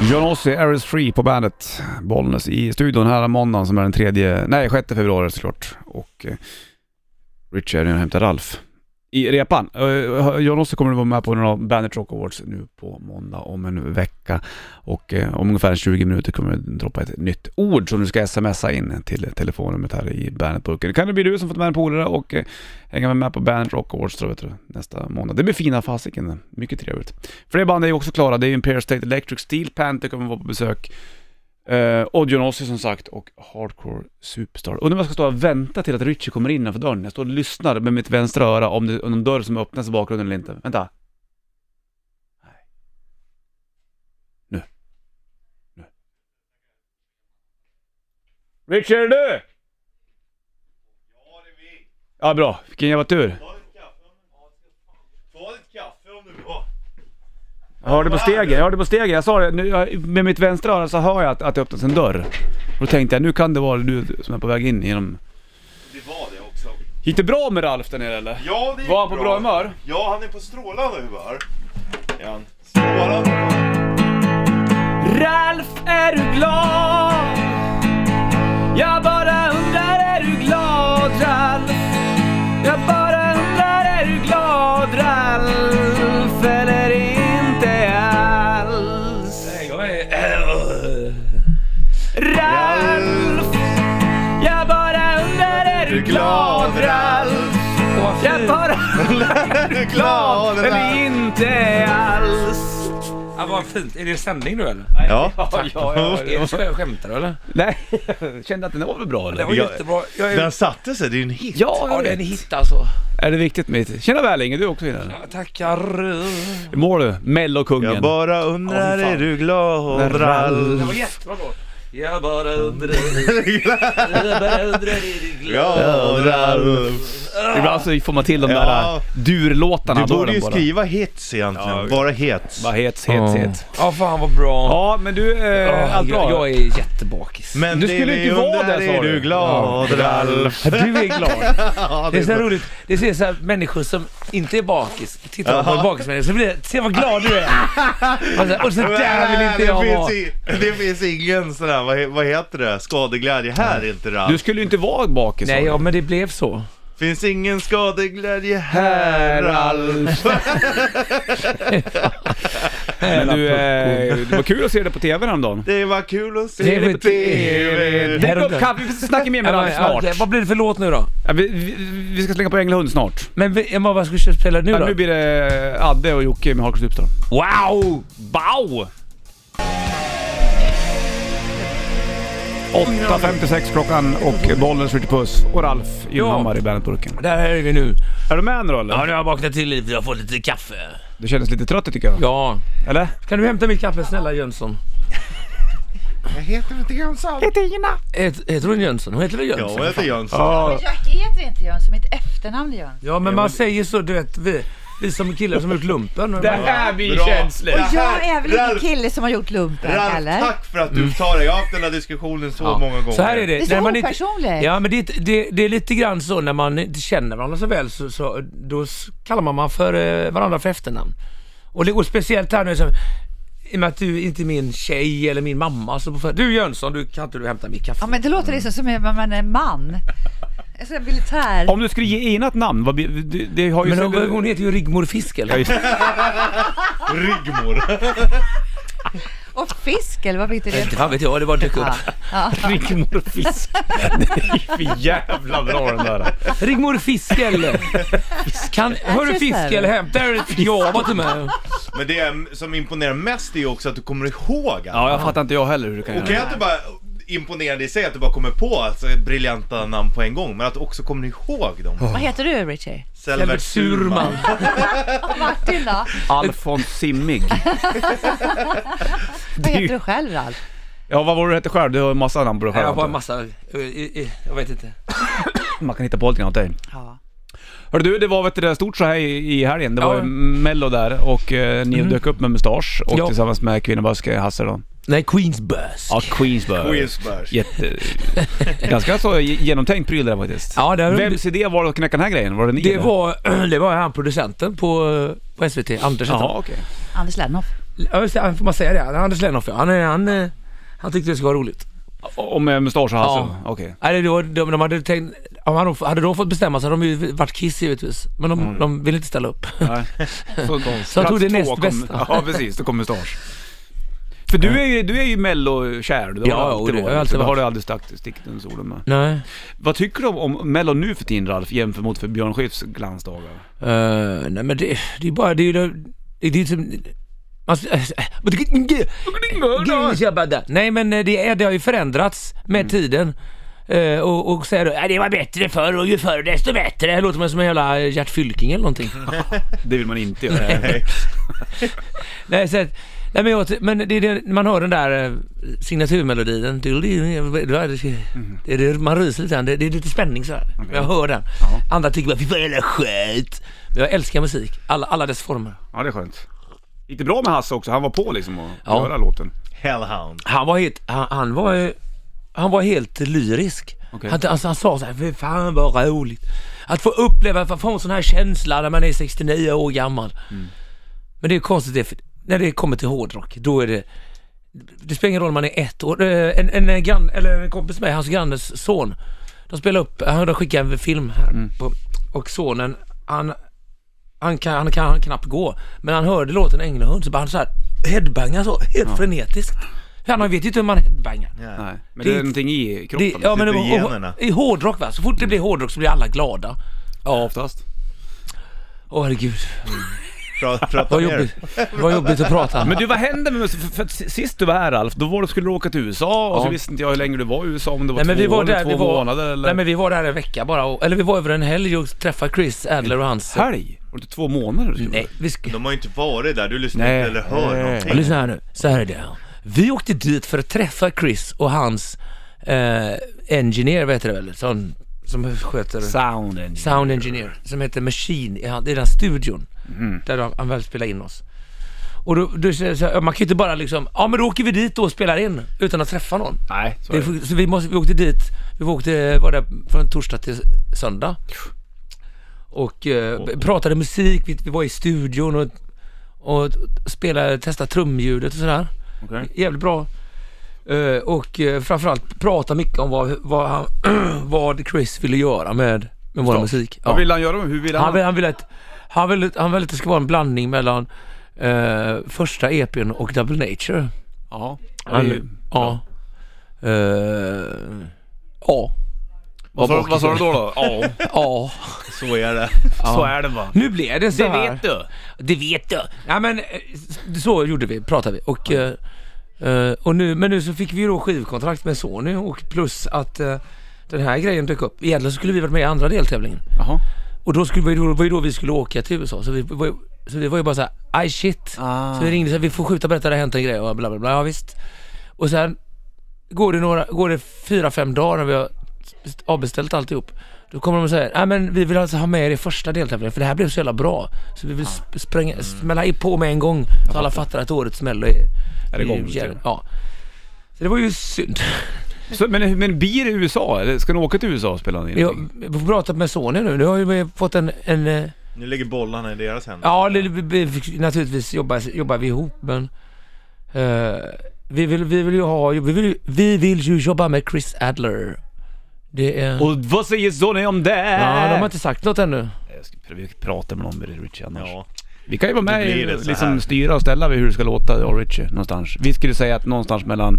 John Ossie, Aris Free på bandet. Bollnäs i studion här måndagen som är den tredje, nej 6 februari såklart. Och eh, Richard är och hämtar Ralf i repan. Uh, kommer att vara med på några Bandit Rock Awards nu på måndag om en vecka. Och eh, om ungefär 20 minuter kommer det droppa ett nytt ord som du ska smsa in till telefonnumret här i Bandit-burken. Det kan det bli du som fått med en polare och eh, hänga med på Bandit Rock Awards tror jag nästa måndag. Det blir fina fasiken, mycket trevligt. Fler band är ju också klara, det är ju Imperial State Electric, Steel Panther kommer vara på besök. Och John Ossie som sagt och Hardcore Superstar. Undrar om jag ska stå och vänta till att Richie kommer innanför dörren. Jag står och lyssnar med mitt vänstra öra om det är någon dörr som öppnas i bakgrunden eller inte. Vänta. Nej. Nu. Nu. Richie, är det du? Ja, det är vi. Ja, bra. Vilken jävla tur. Ta lite kaffe om du Ta lite kaffe om du vill ha. Jag hörde på stegen, jag hörde på stegen. Jag sa det, nu, jag, med mitt vänstra öra så hör jag att, att det öppnas en dörr. Och då tänkte jag, nu kan det vara du som är på väg in genom... Det var det också. Gick det bra med Ralf där nere eller? Ja, det gick Var han på bra humör? Ja, han är på strålande humör. Är han. Strålande humör. Ralf, är du glad? Jag bara glad eller inte alls? Ja, vad fint. Är det sändning nu eller? Ja. Ja, ja, ja, Är det så skämtar du eller? Nej, jag kände att den var väl bra eller? var Ja, jättebra. Jag är... Den satte sig, det är en hit. Ja, Ja, jag det är en hit alltså. Är det viktigt med Tjena Välling, är du också inne? Ja, Tackar. Hur mår du? Mellokungen. Jag bara undrar, Ja, fan. är du glad Ralf? var jättebra låt. Jag bara undrar, jag bara undrar är du glad? Ja. Ibland så får man till de Ja. där durlåtarna. Du då borde ju bara- skriva hits egentligen, Ja. bara hits. Bara hets, hets, hets. Ja, fan vad bra. Ja, men du, eh, Ja, allt bra? jag, jag är jättebakis. Men Du det skulle vi inte vara undrar, det, sa är du. du glad Ralf? Du är glad. Ja, Det är så här roligt. Det ser så här människor som inte är bakis, tittar på en Jaha. bakismänniska så blir det, se vad glad du är. Och så, och så där vill inte jag det, vara. det finns ingen sån vad, vad heter det, skadeglädje här inte Ralf. Du skulle ju inte vara bakis. Nej, ja, men det blev så. Finns ingen skadeglädje här Ralf. Men du, eh, det var kul att se dig på TV häromdagen. Det var kul att Det se dig på TV. Det Drick upp är- kaffe, vi ska snacka mer med Ja, Ralf men, snart. okej, vad blir det för låt nu då? Ja, vi, vi, vi ska slänga på Änglahund snart. Men vi- Emma, vad ska vi spela nu Ja, då? nu blir det Adde och Jocke med Hardcore Superstar. Wow! Wow! 8.56 klockan och Bollnäs skjuter puss och Ralf Gyllenhammar i Bandetburken. Där är vi nu. Är du med nu då eller? Ja, nu har jag vaknat till lite. Jag har fått lite kaffe. Du kändes lite trött tycker jag. Ja. Eller? Kan du hämta mitt kaffe snälla Jönsson? Jag heter inte Jönsson. Heter, heter hon Jönsson? Hon heter väl Ja, Jönsson? jag heter Jönsson. Ja. Jag heter inte Jönsson, mitt efternamn är Jönsson. Ja, men man säger så, du vet, vi, vi som killar som har gjort lumpen. Det här blir Bra. känsligt. Och jag är väl ingen Ralf- kille som har gjort lumpen, Ralf, eller? tack för att du tar det. Jag har haft den här diskussionen så Ja. många gånger. Så här är det. Det är så när man inte, opersonligt. ja, men det, det, det är lite grann så när man inte känner varandra så väl så, så då s- kallar man man för eh, varandra för efternamn. Och, det, och speciellt här nu så, i och med att du inte är min tjej eller min mamma så på, Du Jönsson, du, kan inte du hämta mitt kaffe? Ja men det låter liksom som att man är en man. Här militär. Om du skulle ge Ina ett namn, vad, det, det har ju... men hon, hon heter ju Rigmor Fiskel. Rigmor. Och fisk eller vad heter det? Inte fan vet jag, det bara dök upp. Rigmor Fisk. Det är för jävla bra den där. Rigmor Fiskel! Kan, hör du Manchester. Fiskel, hämta ett jobb till mig. Men det som imponerar mest är ju också att du kommer ihåg allt. Ja, jag fattar inte jag heller hur du kan Och kan göra jag inte bara imponerande i sig att du bara kommer på alltså, briljanta namn på en gång, men att du också kommer ihåg dem. Vad heter du Richie? Selvert Surman. Och Martin då? Alfons Simmig. Vad heter du själv Ralf? Ja, vad var det du hette själv? Du har en massa namn på dig själv. Jag har antar massa, jag, jag, jag vet inte. Man kan hitta på lite grann åt dig. Ja. Hörru du, det var vet du, stort så här i, i helgen. Det var Ja. mello där och eh, ni Mm. dök upp med mustasch och Ja. tillsammans med Kvinnoböske Hasse då. Nej, Queens Bus. Ja, Queensburg. Queensbärs. Jätte... Ganska så genomtänkt pryl där faktiskt. Ja, det, Vems idé var det att knäcka den här grejen? Var det ni? det, eller? var, det var han producenten på, på SVT, Anders Jaha, okej. Anders Lennoff. Ja, det, får man säga det? Anders Lennoff ja. Han, han, eh, han tyckte det skulle vara roligt. Och med mustasch och hals? Ja. Okej. Nej, det var, de, de hade tänkt, om de, hade de fått bestämma så hade de ju varit Kiss givetvis. Men de, de ville inte ställa upp. Nej. Så, Så tog det näst bästa. Ja precis, då kom mustasch. För du är ju, du är ju mello-kär. Det har Ja, du och alltid det har varit. alltid Det har varit. du aldrig stack- stickit under solen med. Nej. Vad tycker du om, om mello nu för tiden Ralf, jämfört mot för Björn Skifs glansdagar? Uh, nej men det, det är bara, det är ju det, är ju som... Man, nej men eh, det, är, det har ju förändrats med tiden. Eh, och, och säger då, "Ja, det var bättre förr och ju förr desto bättre. Det låter som en jävla Gert Fylking eller någonting. Det vill man inte göra. Nej. nej, så, att- nej men, jag, men det det, man hör den där eh, signaturmelodin. Det, det, det, man ryser lite grann. Det, det är lite spänning sådär. Jag hör den. Andra tycker bara, fy fan jävla skit. Men jag älskar musik. Alla, alla dess former. Ja, det är skönt. Gick det bra med Hasse också? Han var på liksom och Ja. göra låten. Hellhound. Han var helt, han, han var han var helt lyrisk. Okej. Han, alltså, han sa såhär, fy fan vad roligt. Att få uppleva, att få en sån här känsla när man är 69 år gammal. Men det är konstigt det, för när det kommer till hårdrock, då är det det spelar ingen roll om man är ett år. Eh, En, en, en, grann, eller en kompis med hans grannes son. De spelar upp, han skickade en film här på, och sonen, han, han, kan, han kan knappt gå. Men han hörde låten Änglahund så bara han så här headbangar så, helt frenetiskt. Han vet ju inte hur man headbangar. Ja. Nej, men Det- det är någonting i kroppen. Det, ja men det i generna. i hårdrock va, så fort det blir hårdrock så blir alla glada. ja, oftast. Åh herregud, Prata, prata vad jobbigt, vad jobbigt att prata. Men du, vad hände med? För, för sist du var här Ralf, då var du, skulle du åka till USA och så Ja. visste inte jag hur länge du var i USA, om det var Nej men två vi var år där, två vi var, månader eller... nej men vi var där en vecka bara, och, eller vi var över en helg och träffade Chris Adler och hans... Helg? Var det inte två månader Nej, vi ska... De har ju inte varit där, du lyssnar Nej. inte eller hör Nej. någonting. Lyssna här nu, så här är det. Vi åkte dit för att träffa Chris och hans eh, engineer, vad heter det väl? Sån, som sköter... Sound engineer. Sound engineer, som heter Machine, i han- det är den studion Mhm. där han väl spelar in oss. Och då, då, så, så, man kan ju inte bara liksom, ja men då åker vi dit då och spelar in utan att träffa någon. Nej, så Det, är det. är- så vi, måste, vi åkte dit, vi åkte, var där från torsdag till söndag. Och eh, pratade musik, vi, vi var i studion och, och spelade, testade trumljudet och sådär. Okej. Jävligt bra. Eh, och uh, framförallt prata mycket om vad, vad, han, vad Chris ville göra med, med vår musik. Vad vill han göra? Hur vill han? Han vill, han vill att, han vill, han vill att det ska vara en blandning mellan eh, första EPn och Double Nature. Ja. Han, Det ju- ja. Eh, ja. Vad sa, vad sa du då? då? Ja, Ja. Så är det. så är det va. Nu blev det så Det här. vet du. Det vet du. Ja men eh, så gjorde vi, pratade vi. Och, eh, eh, och nu, men nu så fick vi ju då skivkontrakt med Sony och plus att eh, den här grejen dök upp. Egentligen skulle vi varit med i andra deltävlingen. Jaha. Och då skulle vi, då var ju då vi skulle åka till USA. Så vi var ju, så vi var ju bara såhär, aj shit. Ah. Så vi ringde så här, vi får skjuta berätta det har hänt en grej och bla bla bla. Ja visst. Och sen går det några, går det fyra, fem dagar när vi har avbeställt alltihop. Då kommer de och säger, nej men vi vill alltså ha med er i första deltävlingen för det här blev så jävla bra. Så vi vill sp- spränga, smälla i på med en gång så alla fattar att årets mello är, Är igång. Ja. Så det var ju synd. Så, men, men blir det USA eller ska ni åka till USA och spela in? Jag, vi får prata med Sony nu. Nu har vi fått en, en eh, Nu ligger bollarna i deras händer. Ja, det, vi, vi, naturligtvis jobbar, jobbar vi ihop men eh, vi, vill, vi vill ju ha, vi vill, vi vill ju jobba med Chris Adler. Det är... Och vad säger Sonny om det? ja, de har inte sagt något ännu. Jag ska prata med någon med Richie annars. Ja. Vi kan ju vara med så liksom styra och ställa vid hur det ska låta, och Richie, någonstans. Vi skulle säga att någonstans mellan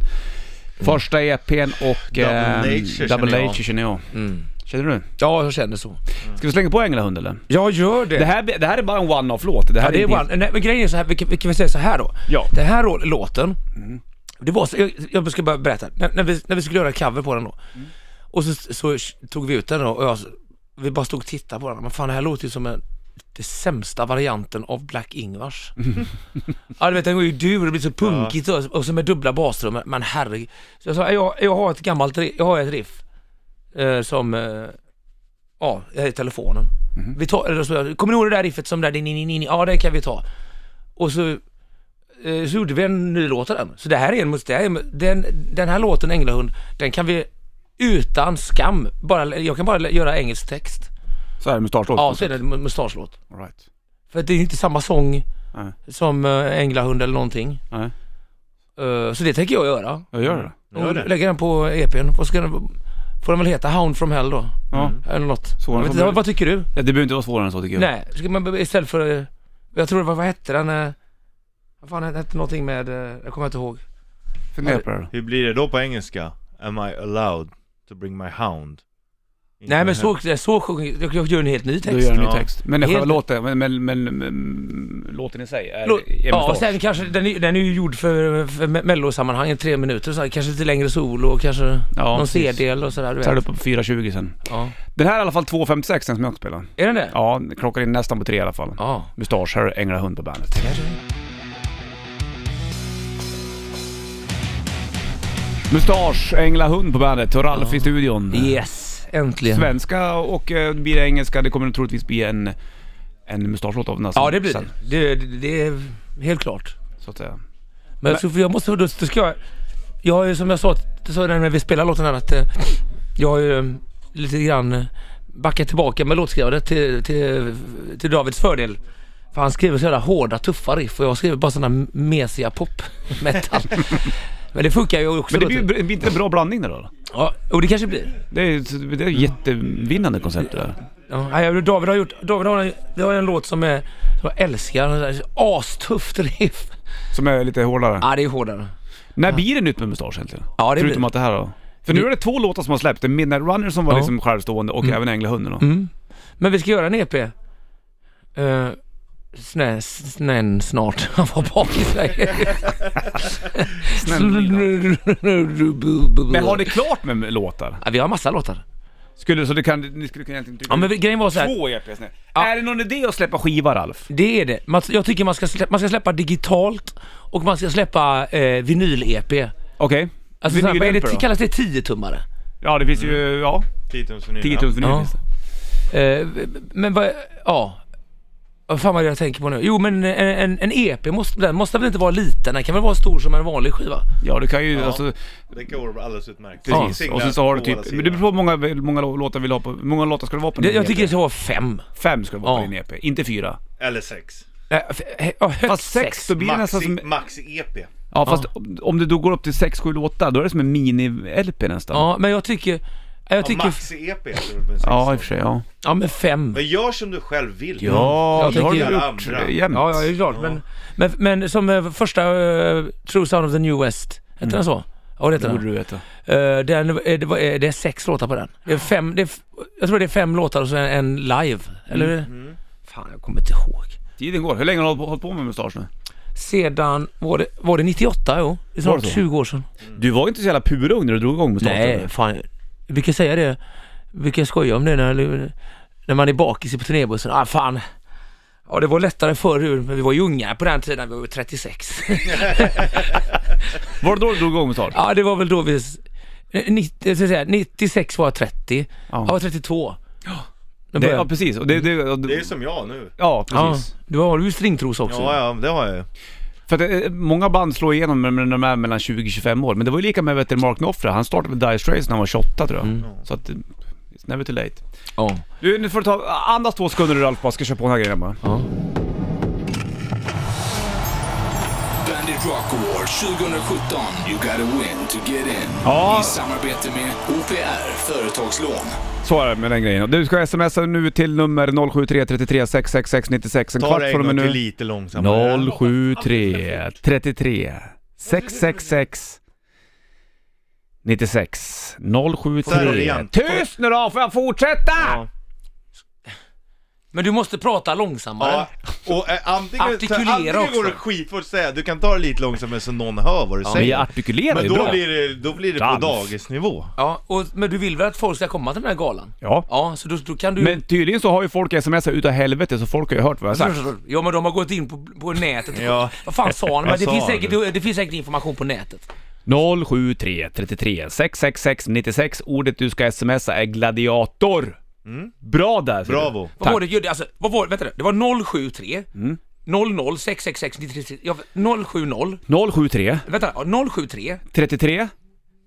första EPn och Double ehm, Nature Double känner jag. Nature känner jag. Mm. Känner du? Ja, jag känner så. Ska vi slänga på Änglahund eller? Jag gör det. Det här, det här är bara en one-off-låt. Det här ja, det är inte- one, nej, men grejen är så här, vi kan, vi kan väl säga så här då. Ja. Den här låten, det var så, jag, jag ska bara berätta. När, när, vi, när vi skulle göra cover på den då. Och så, så tog vi ut den då och jag, vi bara stod och tittade på den. Men fan det här låter ju som en, det sämsta varianten av Black Ingvars. ja du vet den går ju dur, det blir så punkigt och, och så med dubbla basstrummor. Men herregud. Så jag sa, jag, jag har ett gammalt, jag har ett riff. Eh, som, eh, ja, i telefonen. Vi tar, eller så, kommer ni ihåg det där riffet som där, din, din, din, ja det kan vi ta. Och så, eh, så gjorde vi en ny låt av den. Så det här är en, det här är, den, den här låten Änglahund, den kan vi utan skam, bara, jag kan bara göra engelsk text. Så här mustaschlåt? Ja, så är det mustaschlåt. Right. För det är inte samma sång, Nej. Som uh, änglahund eller någonting. Nej. Eh, så det tänker jag göra. Jag gör det. Gör det. lägga den på EPn. Vad ska den, får den väl heta Hound from Hell då? Ja. Eller något. Vet vad, vad tycker du? Ja, det behöver inte vara svårare än så tycker jag. Nej, ska man istället för... eh, Jag tror det var, vad hette den? eh, Vad fan hette någonting med... eh, Jag kommer inte ihåg. Fundera på det då. Hur blir det då på engelska? Am I allowed to bring my hound? Nej men så, så sjunger jag, jag gör en helt ny text. gör en ny text. Men själva låten, men, men, men, låten i sig är Lå- är Ja, och sen kanske, den är, den är ju gjord för, för me- mellosammanhang, tre minuter så här, kanske lite längre solo och kanske Ja, någon. C-del och sådär du Tar du upp på 4.20 sen. Ja. Den här är i alla fall 2.56 den som jag spelar. Är den det? Ja, klockar in nästan på tre i alla fall. Ja. Mustasch, här är Änglahund på bandet. Mustasch, Änglahund på bandet och Ralf i studion. Yes, äntligen. Svenska och eh, blir det engelska, det kommer troligtvis bli en, en mustaschlåt av nästan. Ja det blir sen, det. det. Det är helt klart. Så att säga. Men, så, för jag måste, då, då ska jag... Jag har ju som jag sa, det sa jag när vi spelade låten här att eh, jag har ju eh, lite grann eh, backat tillbaka med låtskrivandet till, till, till Davids fördel. För han skriver så jävla hårda, tuffa riff och jag skriver bara sådana mesiga pop-metal. Men det funkar ju också. Men det blir, blir inte en bra blandning där då? Ja, och det kanske blir. Det är, det är ett jättevinnande koncept det där. Ja, David har gjort, David har, vi har en låt som, är, som jag älskar, astufft riff. Som är lite hårdare. Ja, det är hårdare. När blir det nytt med mustasch egentligen? Ja, det Förutom blir att det här då? För nu är det två låtar som har släppts. Det är Midnight Runner som var Ja. liksom självstående och även Änglahunden då. Mm. Men vi ska göra en EP. Uh, snä, snän snart. Han var bakis där. Men har ni klart med låtar? Ja, vi har massa låtar. Skulle, så det kan, ni skulle kunna egentligen Ja men grejen var så här. Två EPs nu. Ja. Är det någon idé att släppa skiva Ralf? Det är det. Man, jag tycker man ska, släppa, man ska släppa digitalt och man ska släppa eh, vinyl-EP. Okej. Alltså såhär, vad är det, då? kallas det 10-tummare? Ja det finns ju, ja, 10 tums vinyl. 10 tums vinyl Ja. finns det. Eh, men vad, ja. Vad fan var det jag tänker på nu? Jo men en, en, en EP måste, den måste väl inte vara liten? Den kan väl vara stor som en vanlig skiva? Ja det kan ju, Ja. alltså, Det går alldeles utmärkt. precis. Singlar och sen så har du på typ, men det beror på hur många, många låtar vill ha på, många låtar ska det vara på Det, din jag EP? tycker det ska vara fem. Fem ska det vara på Ja. din EP, inte fyra. Eller sex. Äh, ja, högst Fast sex, då blir det nästan som... maxi EP. Ja fast om- om det då går upp till sex, sju låtar, då är det som en mini-LP nästan. Ja, men jag tycker... Jag Ja, tycker... maxi EP heter det väl med sex Ja, i och för sig, ja. Ja, men fem. Men gör som du själv vill. Ja, Jag det har du gjort Andra. jämt. Ja, ja, det är klart. Men, men, men som eh, första uh, True Sound of the New West, hette den så? Ja, det Det heter borde den. du veta. Eh, den eh, det, var, eh, det är sex låtar på den. Det är fem, det är, f- jag tror det är fem låtar och så en, en live. Eller? Mm. Fan, jag kommer inte ihåg. Tiden går. Hur länge har du hållit på med mustasch nu? Sedan, var det, var det 98? Jo, det är Var det snart så? 20 år sedan. Du var ju inte så jävla purung när du drog igång mustaschen. Nej, fan. Vi kan säga det. Vi kan skoja om det när, när man är bakis på turnébussen. Ah, fan. Ja, det var lättare förr, men vi var ju unga på den tiden. Vi var ju 36. Var det då du drog igång mustasch? ja, det var väl då vi... eh, 90, jag ska säga, 96 var jag 30. Jag var 32. Det, Då började- ja, precis. Och det, det, och Det det, är som jag nu. ja, ja, precis. du har ju stringtros också. Ja, ja, det har jag ju. För att eh, många band slår igenom när de är mellan 20-25 år. Men det var ju lika med vet du, Mark Knopfler. Han startade med Dire Straits när han var 28 tror jag. Mm. Så att, eh, it's never too late. Ja. Du, nu får du ta, andas två sekunder du Ralf bara ska köra på den här grejen bara. ja. Rock Award 2017. You gotta win to get in. Ja. I samarbete med OPR Företagslån. Så är det med den grejen. Du ska smsa nu till nummer 073 33 666 96. En Ta kvart det en från och gång med till nu. lite långsammare. 073 33 666 96 Så är det 073 igen. Tyst nu då, får jag fortsätta? Ja. Men du måste prata långsammare. Ja, och eh, antingen, så, Artikulera antingen går också. det skitfort att säga, du kan ta det lite långsammare så någon hör vad du Men säger. jag artikulerar Men ju då bra. blir det, då blir det Dans. på dagisnivå. Ja, och, men du vill väl att folk ska komma till den här galan? Ja. Ja, så då, då kan du... Men tydligen så har ju folk smsat utav helvete så folk har ju hört vad jag har sagt. Ja men de har gått in på, på nätet och Ja. Vad fan sa han? Men Vad det, sa finns han säkert, det finns säkert information på nätet. 073 33 666 96. Ordet du ska smsa är gladiator. Bra där ser du. Bravo. Vad Tack. var det? Alltså, vad var det? Vänta nu. Det var 073 Mm. 00 666 93 ja, 070 073 Vänta, ja, 073 33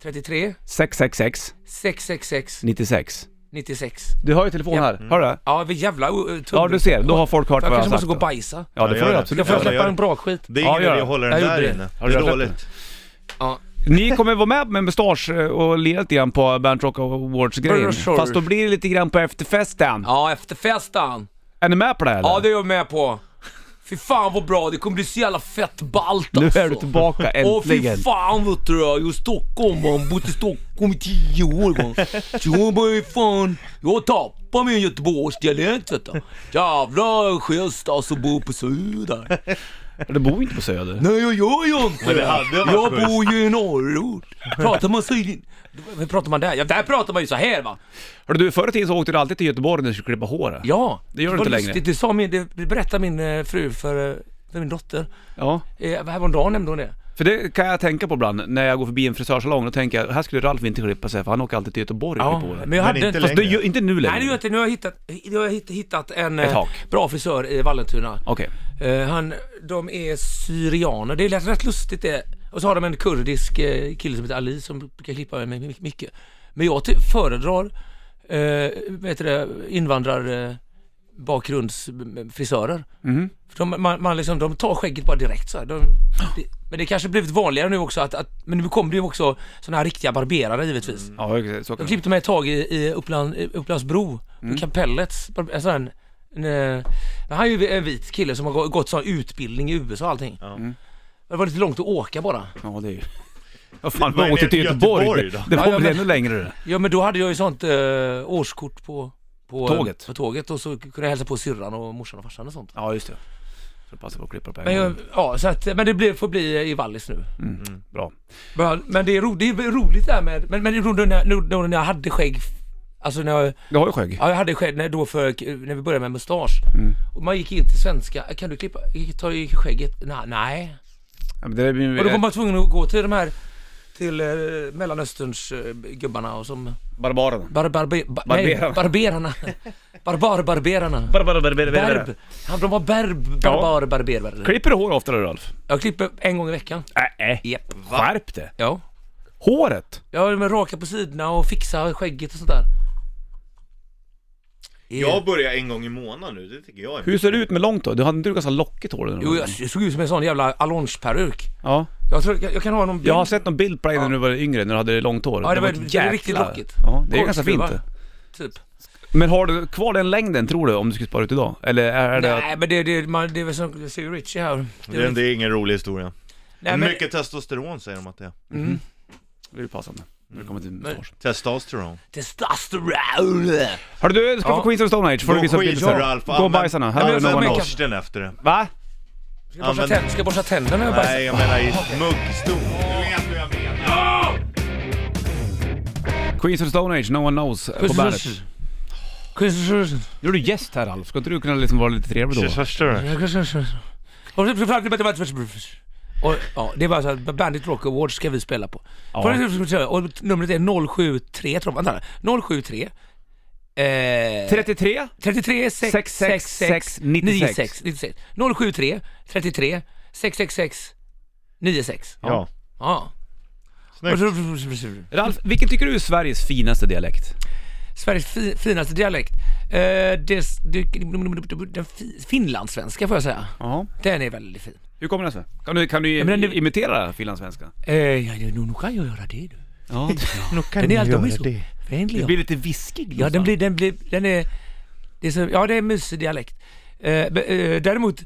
33 666 666 96. 96. Du har ju telefon Ja. här, har du det? Ja, vi jävla uh, Ja du ser, då har folk hört Jag vad jag kanske har måste gå och bajsa. Ja det Ja, får du det. absolut jag få Ja, släppa gör en bra skit? Det är Ja, ingen gör idé det. att hålla Jag den gjorde där det. inne. Har Det du är dåligt. Ja. Ni kommer vara med med Mustasch eh, och lira lite grann på Band Rock Awards-grejen. Sure. Fast då blir det lite grann på efterfesten. Ja, efter festen. Är ni med på det eller? Ja, det är jag med på. Fy fan vad bra, det kommer bli så jävla fett ballt Nu alltså. är du tillbaka Åh fy äntligen. fan vet du, jag är i Stockholm, man. bott i Stockholm i tio år. Man. Så jag bara fan, jag tappar min Göteborgsdialekt vet du. Jävla schysst alltså, bor på Söder. Du bor inte på Söder. Nej jag gör ju inte det Jag bor ju i norrort. Pratar man så... Hur pratar man där? Ja, där pratar man ju så här va. Hörru du, förr i tiden så åkte du alltid till Göteborg när du skulle klippa håret. Ja. Det gör du inte lustigt. längre. Det, sa min, det berättade min eh, fru för, eh, för min dotter. Ja. Eh, häromdagen nämnde hon det. För det kan jag tänka på ibland när jag går förbi en frisörsalong. Då tänker jag, här skulle Ralf inte klippa sig för han åker alltid till Göteborg och Ja, klipper men jag Men hade inte Fast det gör inte nu längre. Nej det gör jag inte. Nu har jag hittat, nu har jag hitt- hittat en Ett eh, hak. bra frisör i Vallentuna. Okej. Eh, han, de är syrianer, det är rätt, rätt lustigt det. Och så har de en kurdisk eh, kille som heter Ali som brukar klippa mig my- mycket. Men jag ty- föredrar, eh, vad heter det, invandrar eh, bakgrundsfrisörer. För de, man, man liksom, de tar skägget bara direkt så här. De, det, men det kanske blivit vanligare nu också att, att men nu kommer det ju också sådana här riktiga barberare givetvis. Ja, exakt, så kan De klippte mig ett tag i, i Uppland, i Upplandsbro, mm. Kapellets, en sån här, en, eh, han är ju en vit kille som har gå- gått sån utbildning i USA och allting. Ja. Mm. Det var lite långt att åka bara. Ja, det är ju... Vad fan, man åkte det till Göteborg. Göteborg det, då? det Ja, var ja, väl men- ännu längre det. Ja men då hade jag ju sånt eh, årskort på, på Tåget. På tåget och så kunde jag hälsa på syrran och morsan och farsan och sånt. Ja, just det. Så passa på att klippa på en Men, jag, ja, så att, men det blir, får bli i Wallis nu. Mm. Bra. Men, men det, är ro, det är roligt det här med, men, men det är roligt när, nu- då när jag hade skägg, alltså när jag, Du har ju skägg. ja, jag hade skägg när, då för, när vi började med mustasch. Mm. Och man gick in till svenska, kan du klippa, ta i skägget? Nej, nej. Ja, men det är, Och då var man tvungen att gå till de här, till eh, Mellanösterns eh, gubbarna och som, Barbarerna. bar, barbe, ba, Barberarna. nej, barberarna. Barbarbarberarna. Berb. Ja, de var berb, barbar, barberare. Klipper du hår oftare Ralf? Jag klipper en gång i veckan. Nej. Japp. Skärp det. Ja. Håret? Jag med raka på sidorna och fixa skägget och sånt där. Jag börjar en gång i månaden nu, det tycker jag är Hur ser det ut med långt då? Du hade inte du ganska lockigt hår? Jo, jag såg ut som en sån jävla allongeperuk. Ja. Jag tror, jag, jag kan ha någon bild. Jag har sett någon bild på dig när du var yngre, när du hade långt hår. Ja, det var- det var jäkla- riktigt lockigt. Ja, det är ganska fint det. Typ. Men har du kvar den längden tror du, om du skulle spara ut idag? Eller är det... Nej, men det, det, man, det är väl som, jag ser ju Richie här. Det är, det är ingen rolig historia. Nej, men, Mycket testosteron säger de att det är. mm, Det är ju passande. När det kommer till mustasch. Testosteron. testosteron. Hörru du, du ska Ja. få Queens of Stone Age. Får du visa upp bilder för sen. Gå och bajsa nu. Här jag det make- oss. Borsten efter det. Va? Ska jag borsta, Använd- tänd, ska jag borsta tänderna när jag bajsar? Nej, jag menar i menar. Queens of Stone Age, No One Knows eh, på bandet. Nu är du gäst här Alf. Ska inte du kunna liksom vara lite trevlig då? Och, ja, det var så att Bandit Rock Awards ska vi spela på. Ja. Och numret är 073, tror jag. Vänta, 073 eh, 33? 33 6 6 6 6 96 96 073 33 666 96 Ja. Ja. Snyggt. Ralf, vilken tycker du är Sveriges finaste dialekt? Sveriges fi, finaste dialekt. Eh, det, det, den fi, finlandssvenska får jag säga. Ja. Den är väldigt fin. Hur kommer den sig? Kan du, kan du Ja, men den- imitera finlandssvenska? Eh, ja, nu, nu kan jag göra det du. Ja. Den är alltid de är så vänliga. Det blir lite viskig Ja, den blir, den blir, den är, det är så, ja det är en mysig dialekt. Eh, be- eh, däremot,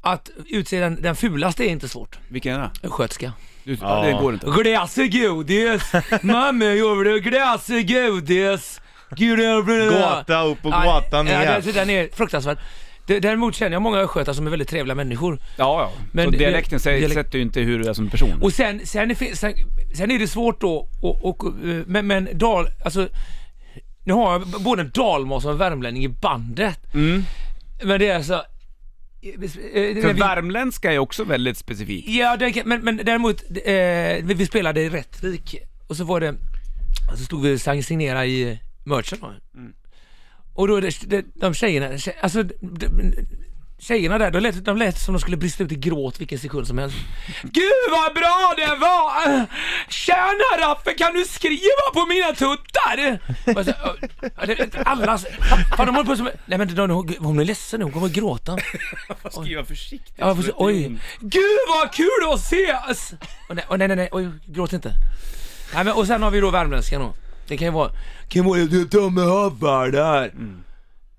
att utse den, den fulaste är inte svårt. Vilken är det? Östgötska. Du, Ja. Det går inte. Glass och godis, mamma gjorde glass och godis. Gud, jag blir- Gata upp och gata Ja, ner. alltså, den är fruktansvärd. Däremot känner jag många östgötar som är väldigt trevliga människor. Ja, ja. Men så dialekten säger, dialekt- sätter ju inte hur du är som person. Och sen, sen, är, sen, sen är det svårt då, och, och, eh, men, men dal, alltså, nu har jag både en dalmas och en värmlänning i bandet. Mm. Men det är alltså... För värmländska är också väldigt specifik. Ja, det, men, men däremot, eh, vi, spelade i Rättvik och så var det, så stod vi och signera i merchen då. Mm. Och då, det, det, de tjejerna, tje, alltså de, tjejerna där, de lät, de lät som de skulle brista ut i gråt vilken sekund som helst. Gud vad bra det var! Tjena Raffe, kan du skriva på mina tuttar? Alla... Fan, de håller på som... Nej men de, hon, hon är ledsen nu, hon kommer att gråta. Skriva försiktigt. Ja, får se, oj. Gud vad kul att ses! Och nej, och nej, nej, nej, oj, gråt inte. Nej, men, och sen har vi då värmländskan då. Det kan ju vara, kan vara, du med hubbar där.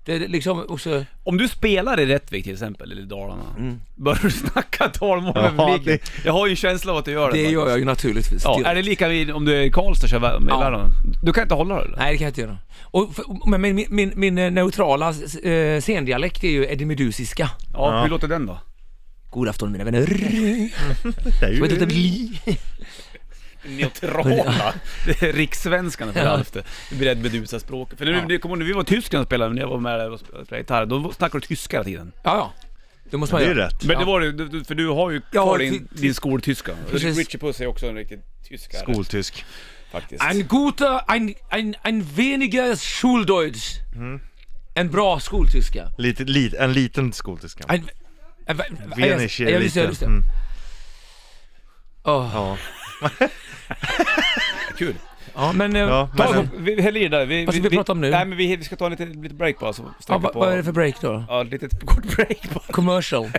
Det är liksom också, Om du spelar i Rättvik till exempel, eller i Dalarna, Mm. börjar du snacka dalmål med Ja, publiken? Jag har ju en känsla av att du gör det. det gör jag ju naturligtvis. Ja, är det lika vid om du är i Karlstad och kör med Ja. Du kan inte hålla det eller? Nej, det kan jag inte göra. Och, för- men min, min, min, eh, neutrala eh, scendialekt är ju edimidusiska. Ja, Ja. hur låter den då? God afton mina vänner. Det inte, ju... bli. Neutrala. Det är rikssvenskan för Ja. Blir rädd Medusa-språket. För när, du, kommer, när vi var i Tyskland och spelade, när jag var med där och spelade gitarr, då snackade du tyska hela tiden. Ja, ja. Det måste man Det är göra. rätt. Men Ja. det var det, för du har ju Ja, kvar din, din skoltyska. Precis. Richie Puss är också en riktigt tysk herre, Skoltysk. faktiskt. En guter, ein, ein, ein weniger Schuldeutsch. En bra skoltyska. Lite, lit, en liten skoltyska. En, en, Venisch jag, är jag, just det, lite... just det. Mm. Åh. Ja. Kul. Ja, men... eh, Ja, ta- men- Vi, vi häll i där. Vi, Vad ska vi prata om nu? Nej men vi, vi ska ta en liten, liten break bara så ja, vad, på. vad är det för break då? Ja, ett litet kort break bara. Commercial.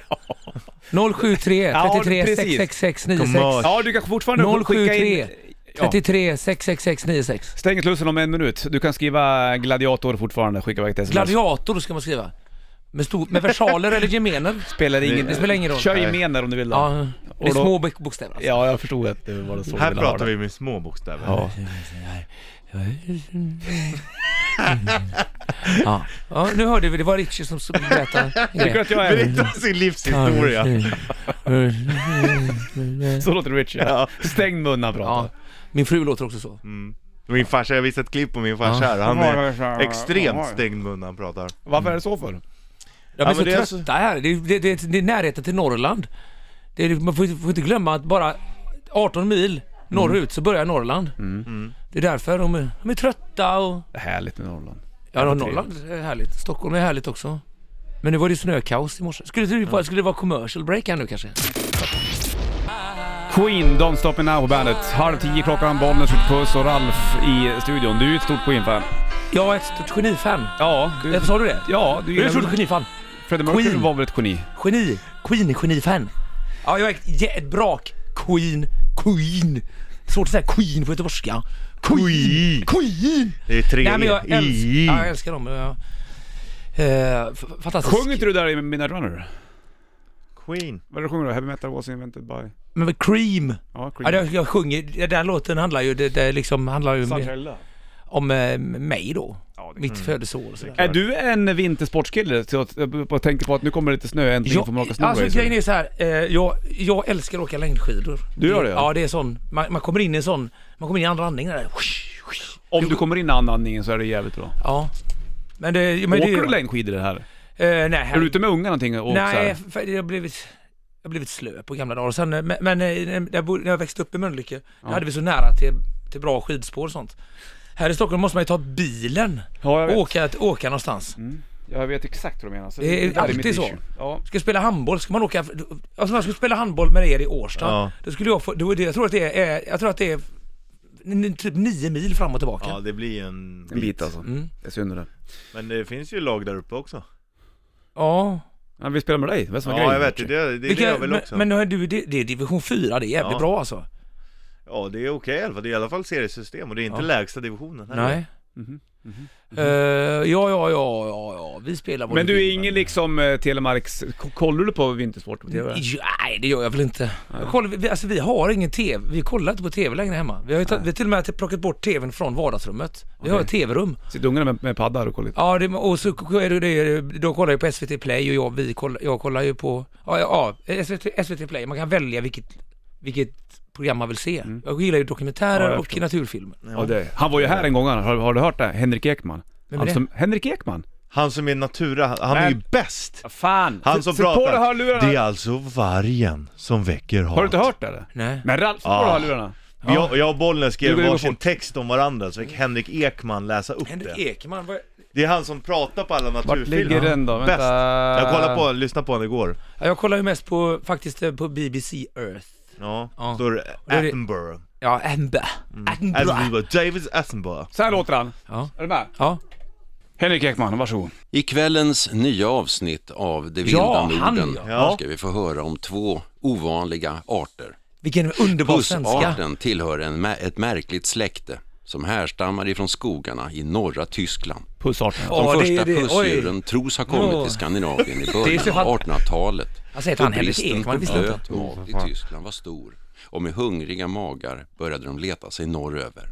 073 Ja, 33 precis. 666 96. Commercial. Ja, du kan fortfarande skicka in... 073 Ja. 33 666 96. Stänger slussen om en minut. Du kan skriva gladiator fortfarande, skicka iväg ett sms. Gladiator ska man skriva. Med, stor, med versaler eller gemener. Spelar ingen, Det spelar ingen roll. Kör gemener om du vill då. Ja, Och med då- små bok- bokstäver alltså. Ja, jag förstod att det var så Här ville ha pratar det. vi med små bokstäver. Ja. Ja. ja, nu hörde vi, det var Richie som som berättade. Tycker du att jag är... Berätta sin livshistoria. Så låter Richie. Ja. Stängd mun när han pratar. Ja, min fru låter också så. Mm. Min farsa, jag visade ett klipp på min farsa här. Han är extremt stängd mun när han pratar. Varför är det så för? De Ja, är men så det är trötta här. Det är, det, det, det är närheten till Norrland. Det är, man får, inte- får inte glömma att bara 18 mil norrut så börjar Norrland. Mm. Det är därför de är, de är trötta och... Det är härligt med Norrland. Ja, Jävla Norrland är härligt. Stockholm är härligt också. Men nu var det snökaos i morse. Skulle det, vara- skulle det vara commercial break här nu kanske? Queen, Don't Stop Me Now på bandet. Halv tio klockan, Bollnäs, Puss och Ralf i studion. Du är ju ett stort Queen-fan. Jag är ett stort genifan. Ja, Eh, Sa du det? Ja, du Du är ett stort genifan. Freddie Mercury Queen. var väl ett geni? Geni. Queen, genifan. Ja, jag är ett, brak. Queen. Queen. Svårt att säga Queen på göteborgska. Queen. Queen. Det är tre Nej men jag, älsk, i. ja, jag älskar dem. Jag, eh, f- fantastiskt. Sjöng inte du där i Midnight Runner? Queen. Vad är det du sjunger då? Heavy metal was invented by... Men Cream. Ja, Ja, det, jag sjunger, den låten handlar ju, det, det liksom handlar ju mer Love. Om eh, mig då. Ja, det- Mitt födelseår och sådär. Är du en vintersportskille? Så att jag tänker på att nu kommer det lite snö, äntligen Ja, får man åka snowracer. alltså grejen är så här, eh, jag, jag älskar att åka längdskidor. Du gör det, Ja, ja? ja det är sån, man, man kommer in i en sån, man kommer in i andra andningen där. Om du kommer in i andningen så är det jävligt bra. Ja. Men det, men Åker det, du längdskidor det här? Eh, nej, Är du ute med unga någonting och Nej, för jag har blivit, jag har blivit slö på gamla dagar. Sen, eh, men men eh, när jag, bod, när jag växte upp i Mölnlycke, då hade vi så nära till, till bra skidspår och sånt. Här i Stockholm måste man ju ta bilen Ja, jag och vet. åka, åka någonstans. Mm. Jag vet exakt vad du menar. Så Det är där alltid mitt så. issue. Ja. Ska jag spela handboll, ska man åka... Alltså om jag skulle spela handboll med er i Årsta, Ja. då skulle jag få, då är det, jag tror att det är, jag tror att det är n- typ nio mil fram och tillbaka. Ja, det blir en En bit alltså. Mm. Det är synd det. Men det finns ju lag där uppe också. Ja. Ja, vi spelar med dig, vad är Ja, jag vet. Det, det, det är det Vilka, jag vill men, också. men du, det, det är division 4, det är jävligt Ja. bra alltså. Ja, det är okej i alla fall. Det är i alla fall seriesystem och det är inte Ja. lägsta divisionen heller. Nej. Mhm. Eh, ja, ja, ja, ja, ja, vi spelar Men du är ingen liksom eh, Telemarks... K- Kollar du på vintersport på TV? Nej, det gör jag väl inte. Jag kollar, vi, alltså, vi har ingen TV, vi kollar inte på TV längre hemma. Vi har, vi har till och med plockat bort TVn från vardagsrummet. Vi har ett TV-rum. Sitter ungarna med, med paddar och kollar? Ja, det, och så är det, det, de kollar ju på SVT Play och jag, vi kollar, jag kollar ju på, ja, ja, ja SVT, SVT Play. Man kan välja vilket, vilket program man vill se. Jag gillar ju dokumentärer Ja, och naturfilmer. Ja, det. Han var ju här en gång, har, har du hört det? Henrik Ekman. Vem är det? som, Henrik Ekman? Han som är natura, han är Men- ju bäst! Fan! Han som Sätt på pratar. hörlurarna! Det är alltså vargen som väcker hat. Har du inte hört det eller? Nej. Men Ralf, sätt på Ah. dig hörlurarna. Jag, jag och Bollnäs Nu skrev det varsin text om varandra, så fick Henrik Ekman läsa upp Henrik det. Ekman, vad, Det är han som pratar på alla Vart naturfilmer. ligger den då? Bäst! Jag kollade på, lyssnade på honom igår. ja, jag kollar ju mest på, faktiskt på BBC Earth. Ja, Ja. står det är det- Attenborough. Ja, Amber. Amber. Attenborough. David Attenborough. Så här låter han. Ja. Är du med? Ja. Henrik Ekman, varsågod. I kvällens nya avsnitt av Det vilda Ja, han, Norden ja. ska vi få höra om två ovanliga arter. Vilken underbar svenska. Pussarten tillhör en, ett märkligt släkte som härstammar ifrån skogarna i norra Tyskland. Pussarten. De det är första det. Oj. pussdjuren tros ha kommit Ja. till Skandinavien i Det början av fan- 1800-talet. Alltså heter Då han Henrik bristen på blöt mat i Tyskland var stor och med hungriga magar började de leta sig norröver.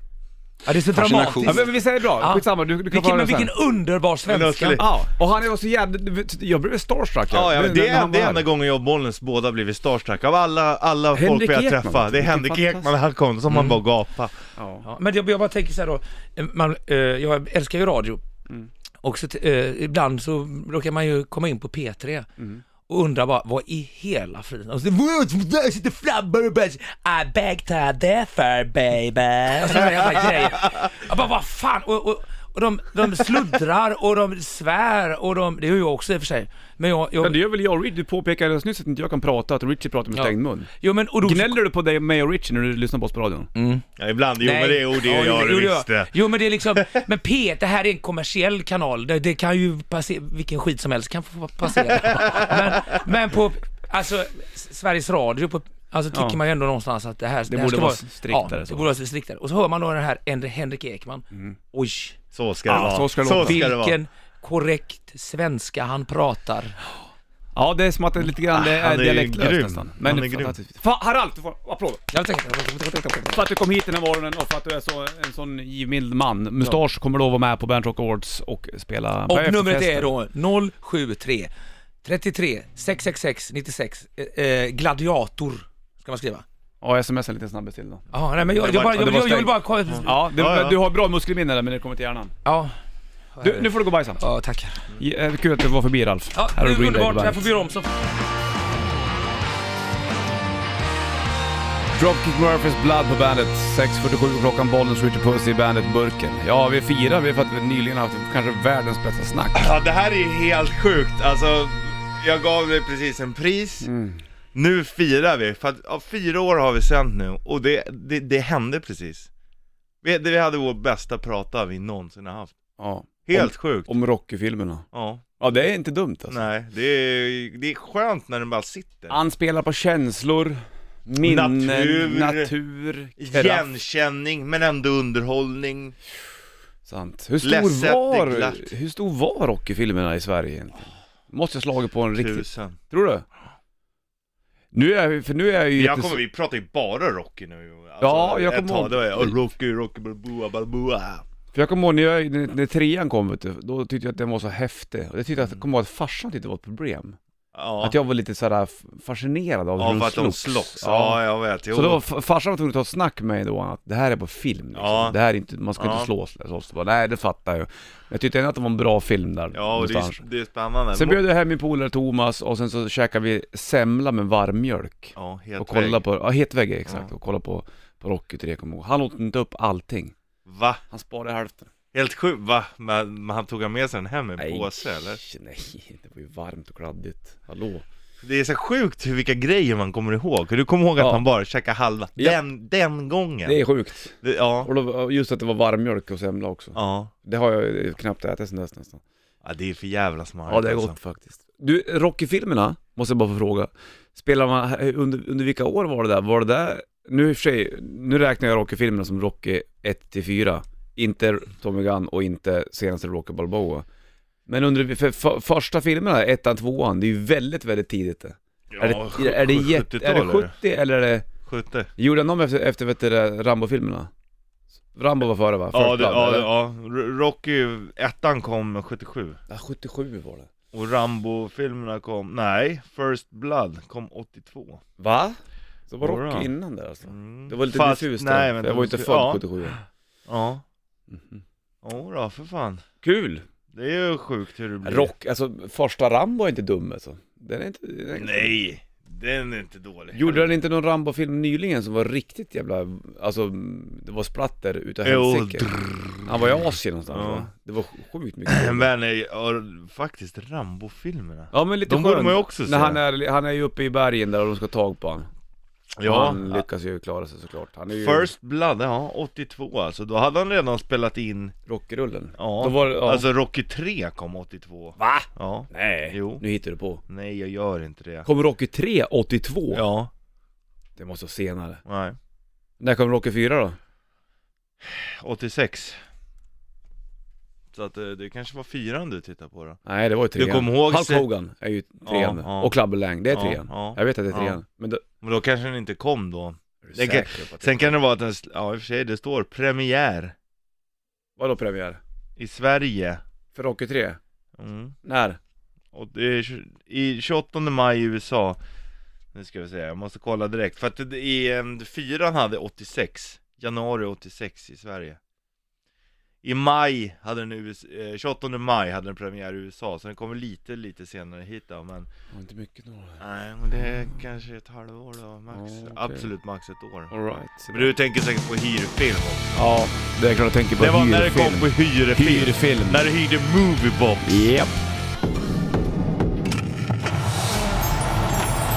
Ja, det är så Fascination. Ja, dramatiskt. men vi säger bra, Ja. skitsamma, du, du kan Vilken, få höra men sen. vilken underbar svenska. Ja, och han är så jävla... Jag blev starstruck. Ja, ja, men det är, det är enda gången jag och Bollnäs båda blivit starstruck. Av alla, alla folk Henrik vi har Ekman, träffat, det är vilken Henrik fantastisk- Ekman, han kom, som man bara gapa. Ja. Ja, men jag, jag bara tänker så här då, eh, man, eh, jag älskar ju radio. Mm. Och så, t- eh, ibland så råkar man ju komma in på P3 Mm och undrar bara, vad i hela friden? Och så, "Vad, där sitter flabbar och bärs, I beg to differ baby. Och sådana jävla grejer. Jag bara, vad fan? Och, och, och de, de sluddrar och de svär och de, det gör jag också i och för sig. Men jag, jag Men det gör väl jag och Rich, du påpekade alldeles nyss att inte jag kan prata, att Richie pratar med Ja. stängd mun. jo men och då, Gnäller du på dig, mig och Richie när du lyssnar på oss på radion? Mm. Ja, ibland, jo Nej. men det, jo, det Ja, gör jag, jo, det visst det. Jo men det är liksom, men P, det här är en kommersiell kanal, det, det kan ju passera, vilken skit som helst kan få passera. men, men på, alltså Sveriges Radio, på, alltså tycker Ja. man ju ändå någonstans att det här, det här borde ska vara striktare Ja, så. det borde vara striktare. Och så hör man då den här Henrik Ekman. Oj, Så ska det Ja, vara. så ska det så låta. ska det vara. vilken korrekt svenska han pratar. Ja, det är som att det är lite grann det Ah, han är är dialektlöst nästan. Han är det grym. fantastiskt. Fa- Harald, du får applåd. Jag För att du kom hit den här morgonen och för att du är så, en sån givmild man. Mustasch kommer lov att vara med på Bernt Rock Awards och spela på och numret är då 073 33 666 96 eh, eh, Gladiator ska man skriva. Ja, sms en liten snabbis till då. Ja, nej men jag, jag, bara, jag, jag, jag vill bara... Ja. Ja, du, Ja, ja. du har bra muskelminne där men det kommer till hjärnan. ja. Du, nu får du gå och bajsa. Ja, tackar. Ja, Kul att du var förbi Ralf. Ja, Här har du Green Day på underbart. Bandet. får göra om så. Dropkick Murphys Blood på bandet. 6.47 klockan, Bollnäs Richard Puss i bandet-burken. Ja, vi firar vi för att vi nyligen haft kanske världens bästa snack. Ja, det här är ju helt sjukt. Alltså, jag gav dig precis en pris. Nu firar vi, för att ja, fyra år har vi sänt nu och det, det, det hände precis. Vi, det, vi hade vår bästa prata vi någonsin har haft. Ja. Helt sjukt. Om Rocky-filmerna. Ja, Ja, det är inte dumt alltså. nej, det är, det är skönt när den bara sitter. Han spelar på känslor, minnen, Natur. natur, kraft. Igenkänning, men ändå underhållning. Sant. Hur stor, var, glatt. hur stor var Rocky-filmerna i Sverige egentligen? Måste jag slagit på en riktigt... Tusen. Tror du? Nu är jag, för nu är jag ju Jag jättes- kommer, vi pratar ju bara Rocky nu. Alltså, Ja, jag ett kommer tag, ihåg- Då är jag, Rocky, Rocky, Balboa, Balboa. För jag kommer ihåg när, jag, när, när trean kom vet du, då tyckte jag att den var så häftig. Och jag tyckte att, kommer ihåg att farsan tyckte det var ett problem. Ja, Att jag var lite sådär fascinerad av hur ja att de slogs. slogs. Ja. Ja, jag vet. Jo. Så då farsan var tvungen att ta ett snack med mig då att det här är på film liksom. Ja. Det här är inte, man ska Ja. inte slås eller så. Bara, Nej det fattar jag. Jag tyckte ändå att det var en bra film där Ja, och det är, det är spännande. Sen bjöd jag hem min polare Thomas och sen så käkade vi semla med varmmjölk. Ja, helt och kollade på, ja het exakt, Ja. och kollade på, på Rocky 3 kommer ihåg. Han åt inte upp allting. Va? Han sparade hälften. Helt sjukt, va? Men, men han tog han med sig den hem i en påse eller? Nej, det var ju varmt och kladdigt. Hallå? Det är så sjukt hur vilka grejer man kommer ihåg. Du kommer ihåg att Ja. han bara käkade halva, Ja. den, den gången! Det är sjukt. Det, ja. Och då, just att det var varmmjölk och semla också. ja. Det har jag knappt ätit sen dess nästan. Ja, det är för jävla smart Ja, det är alltså. gott faktiskt. Du, Rocky-filmerna, måste jag bara få fråga. Spelar man, under, under vilka år var det där? Var det där, nu i och för sig, nu räknar jag Rocky-filmerna som Rocky 1-4. Inte Tommy Gunn och inte senaste Rocky Balboa. Men under, för, för, första filmerna, ettan, tvåan, det är ju väldigt, väldigt tidigt det. Ja, är det, är det, jätte, är det 70-tal, eller? 70 eller är det, 70 gjorde han dem efter, efter vet du, Rambo-filmerna? Rambo var före va? Ja, First det, Blood, ja, eller? ja, Rocky, ettan kom 77 Ja, 77 var det. Och Rambo-filmerna kom, nej, First Blood kom 82 Va? Så var. Rocky innan där alltså? mm. Det var lite Fast- diffust nej, men jag var ju inte född ja. 77 Ja, Mhm. oh, då, för fan Kul! Det är ju sjukt hur det blir Rock, alltså första Rambo är inte dum alltså. Den är inte... Den är... Nej, den är inte dålig Gjorde den inte någon Rambo-film nyligen som var riktigt jävla, alltså det var splatter utav helsike? Han var i Asien någonstans Ja. va? Det var sjukt mycket Men eh, ja, faktiskt Rambo-filmerna Ja men lite De borde skönt. man ju också se. När han är, han är ju uppe i bergen där och de ska ta tag på han. Ja, Han lyckas ju klara sig såklart. Han är ju First Blood, ja, 82 alltså. Då hade han redan spelat in, rockrullen. ja, Då var det, ja. alltså Rocky 3 kom 82. Va? Ja, Nej, Jo. nu hittar du på. nej jag gör inte det. Kom Rocky 3 82? Ja, Det måste vara senare. nej. När kom Rocky 4 då? 86. Så att det, det kanske var fyran du tittar på då? Nej, det var ju trean. Du kommer ihåg Hulk Hogan är ju trean. Ja, ja. Och Clubber Lang, det är trean. ja. Jag vet att det är trean. Men då, Men då kanske den inte kom då. Det kan- Sen kan det vara att den, ja i och för sig det står premiär Vadå premiär? i Sverige. För Rocky 3? Mm. När? Och det är i 28 maj i USA Nu ska vi se, jag måste kolla direkt För att det, i, em, fyran hade 86 Januari 86 i Sverige I maj hade den US, eh, 28 maj hade den premiär i USA Så den kommer lite, lite senare hit då men Det var inte mycket då. Nej men det är kanske ett halvår då, max Ja, okej. Absolut max ett år Alright. Men du tänker säkert på hyrfilm också Ja, det är klart jag tänker på Det var när det hyrfilm. kom på hyrfilm Hyrfilm. När du hyrde Moviebox Japp.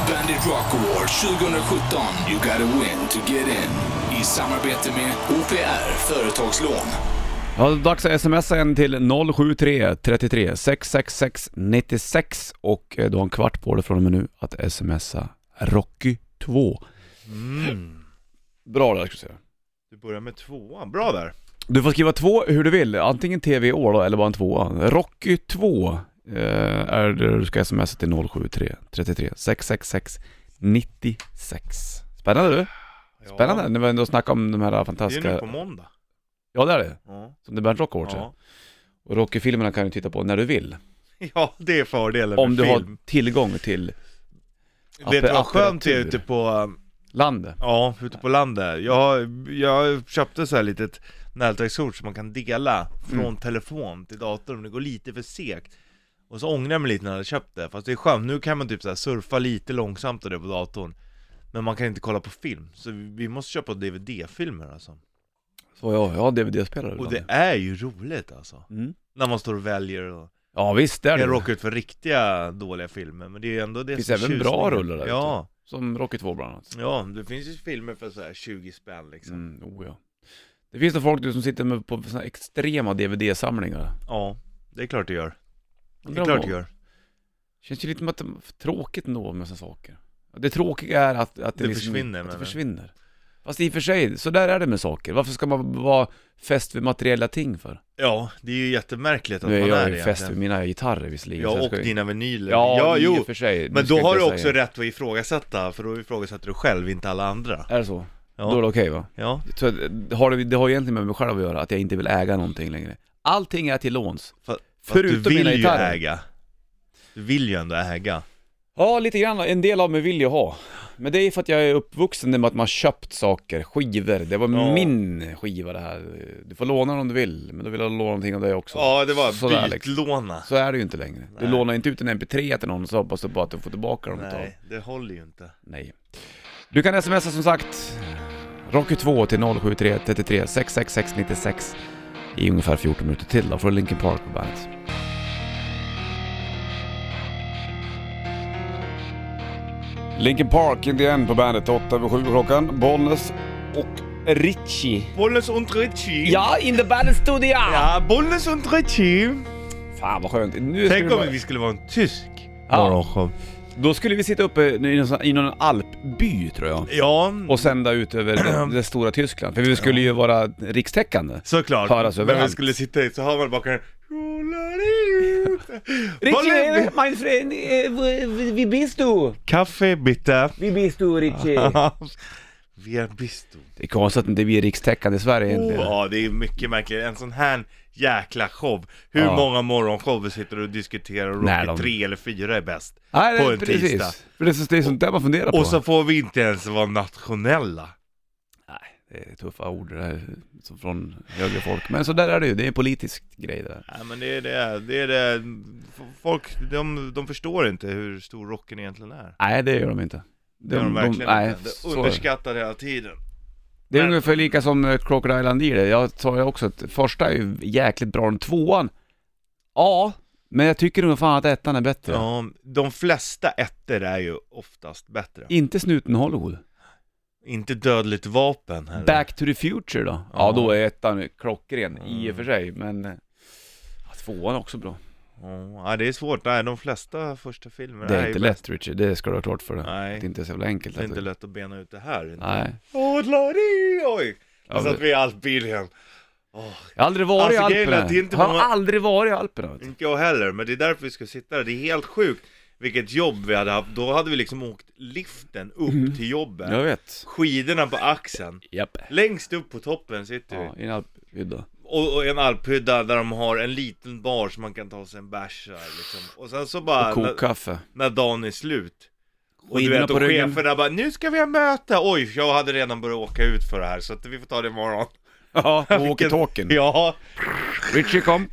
Bandit Rock Award 2017. You gotta win to get in. I samarbete med OPR Företagslån. Ja, dags att smsa en till 073 33 666 96 och eh, du har en kvart på dig från och med nu att smsa Rocky 2. mm. Bra där ska jag säga. Du börjar med tvåan, bra där Du får skriva två hur du vill, antingen TV år då eller bara en tvåa. Rocky 2 eh, är det du ska smsa till 073 33 666 96. Spännande du! Spännande, när vi ändå snackar om de här Det är fantastiska... nu på måndag Ja det är det, Ja, som det är Bernt Rock Awards ja. Och Rocky-filmerna kan du titta på när du vill. ja det är fördelen Om med du film. har tillgång till Vet du vad skönt det är ute på, landet. ja, ute på landet. Jag, jag köpte så här litet nätverkskort som man kan dela från Mm. telefon till dator om det går lite för segt. Och så ångrar jag mig lite när jag hade köpt det, fast det är skönt, nu kan man typ så här surfa lite långsamt och det på datorn. Men man kan inte kolla på film, så vi måste köpa DVD-filmer alltså Så ja, jag har DVD-spelare Och ibland. det är ju roligt alltså Mm. När man står och väljer och Ja visst, det är kan det. råka ut för riktiga dåliga filmer, men det är ju ändå det Finns som är även bra tjusningen. rullar där Ja, Som Rocky 2 bland annat. ja, det finns ju filmer för så här 20 spänn liksom Mm, oh ja. Det finns det folk du som sitter med på såna extrema DVD-samlingar. Ja, det är klart det gör Det är klart det gör Känns ju lite som att det är tråkigt ändå med såna saker. Det tråkiga är att, att det, Det liksom, försvinner, att det menar du? försvinner. Fast i och för sig, så där är det med saker. Varför ska man vara fäst vid materiella ting för? Ja, det är ju jättemärkligt att Nu är man jag är ju det fäst vid mina gitarrer visserligen. Ja, jag och ska- dina vinyler Ja, ja i jo och för sig. Men då jag har du också säga. rätt att ifrågasätta, för då ifrågasätter du själv, inte alla andra Är det så? Ja, Då är det okej va? ja. Så det, har, det har egentligen med mig själv att göra, att jag inte vill äga någonting längre. Allting är till låns. För, för Förutom att du vill mina ju gitarrer. äga Du vill ju ändå äga Ja, lite grann. En del av mig vill jag ha. Men det är för att jag är uppvuxen med att man har köpt saker, skivor. Det var Ja. min skiva det här. Du får låna den om du vill, men då vill jag låna någonting av dig också. Ja, det var Sådär, liksom. bytlåna Så är det ju inte längre. Du Nej. lånar inte ut en MP3 till någon och så hoppas du på att du får tillbaka dem ett tag. Nej, det håller ju inte Nej. Du kan smsa som sagt Rocky 2 till 073 33 666 96 i ungefär 14 minuter till då, från Linkin Park på bandet. Linkin Park in the end på bandet, 8 över 7 klockan. Bollnäs och Richie. Bollnäs und Ritchie Ja, in the bandet studio! Ja, Bollnäs und Ritchie Fan vad skönt. Nu Tänk om vi skulle vara en tysk Ja. Då skulle vi sitta uppe i någon, sån- i någon alpby tror jag. Ja, Och sända ut över det, det stora Tyskland. För vi skulle ju vara rikstäckande. såklart höras Men vi överallt. skulle sitta i, så hör man bakgrunden Richie, mein friend, eh, wie bist du? Kaffe bitte Wie bist du Richie? Wer bist du? Det är konstigt att inte vi är rikstäckande i Sverige egentligen. ja, det är mycket märkligt. En sån här jäkla show. Hur Ja. många morgonshower sitter du och diskuterar och Nej, Rocky de- tre eller fyra är bäst? Nej, det på en precis. tisdag. För det är, så, det är sånt där man funderar på. Och så får vi inte ens vara nationella. Nej, det är tuffa ord det där, som från högre folk. Men så där är det ju, det är en politisk grej det där. Nej men det är det, det är det. Folk, de, de förstår inte hur stor rocken egentligen är. Nej, det gör de inte. Det gör de verkligen nej, inte. Det så är är det. underskattat hela tiden. Det är Men- ungefär lika som eh, Crocodile Dundee det. Jag sa ju också att första är ju jäkligt bra, den tvåan, ja, men jag tycker nog fan att ettan är bättre. Ja, de flesta ettor är ju oftast bättre. Inte snuten Hollywood. Inte dödligt vapen heller. Back to the Future då? Ja, Ja. då är ettan klockren i och Mm. för sig, men eh, ja, tvåan är också bra. Ja, det är svårt. Nej, de flesta första filmer Det är ju inte bäst. lätt Richard, det ska du ha klart för dig. Nej. Det är inte så jävla enkelt. Det är inte lätt att bena ut det här. Nej. Åh, Larry! Oj! Ja, det- att vi är i alpbilen. Åh, Jag har aldrig varit Alltså, i är Alperna. är inte har många- aldrig varit i Alperna. vet. Inte jag heller, men det är därför vi ska sitta där. Det är helt sjukt vilket jobb vi hade haft. Då hade vi liksom åkt liften upp till jobbet. Mm. Jag vet. Skidorna på axeln. Japp. Längst upp på toppen sitter vi. Ja, i en alphydda. Och, och en alphydda där de har en liten bar så man kan ta sig en bärs liksom. Och sen så bara, Och när, kokkaffe. när dagen är slut Och du vet, och cheferna bara 'Nu ska vi ha möte' Oj, jag hade redan börjat åka ut för det här så att vi får ta det imorgon Ja, Vilken- walkie-talkien. Ja, Richie kom.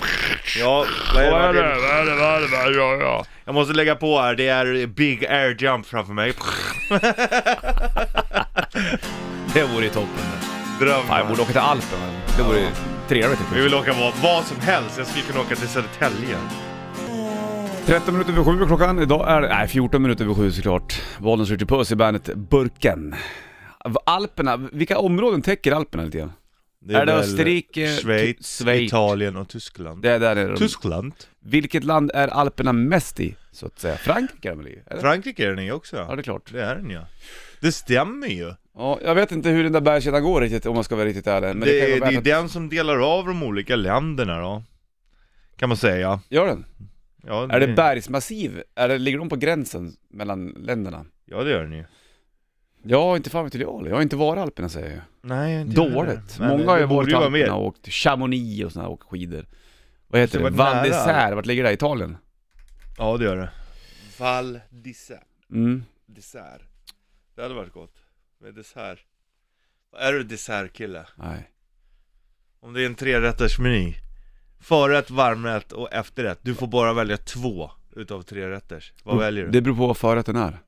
ja, vad är, Vad är det? Vad är det? Vad är det? Vad är det? Ja, ja. Jag måste lägga på här, det är big air jump framför mig Det vore ju toppen. Dröm Fan, jag borde åka till Alperna. Det vore ju trevligt. Vi vill åka vad, vad som helst, jag skulle kunna åka till Södertälje 13 minuter över sju klockan. Idag är det, nej 14 minuter över sju såklart. Bollnäs Richie Puss i bandet Burken. Alperna, vilka områden täcker Alperna lite grann? Är det väl Österrike, Schweiz, Schweiz. Italien och Tyskland Det är där är de. Tyskland? Vilket land är Alperna mest i, så att säga? Frankrike är de väl i? Frankrike är den ju också Ja, det är klart. Det är den ju Det stämmer ju Ja, jag vet inte hur den där bergskedjan går riktigt om man ska vara riktigt ärlig. Men det, det, kan ju det är att... den som delar av de olika länderna då Kan man säga Gör den? ja, Är det bergsmassiv? Är det, ligger de på gränsen mellan länderna? Ja det gör den ju Ja, inte fan vet jag. Jag har inte varit i Alperna säger jag. Nej inte jag heller. Dåligt. Många men har ju det borde varit i vara Alperna och åkt Chamonix och sådana och åkt skidor. Vad heter det? Val nära. d'Isère, vart ligger det? Italien? Ja det gör det Val d'Isère Mm. Dessert Det hade varit gott Med dessert Är du dessertkille? Nej. Om det är en trerätters meny Förrätt, varmrätt och efterrätt Du får bara välja två utav tre rätters Vad väljer du? Det beror på vad förrätten är.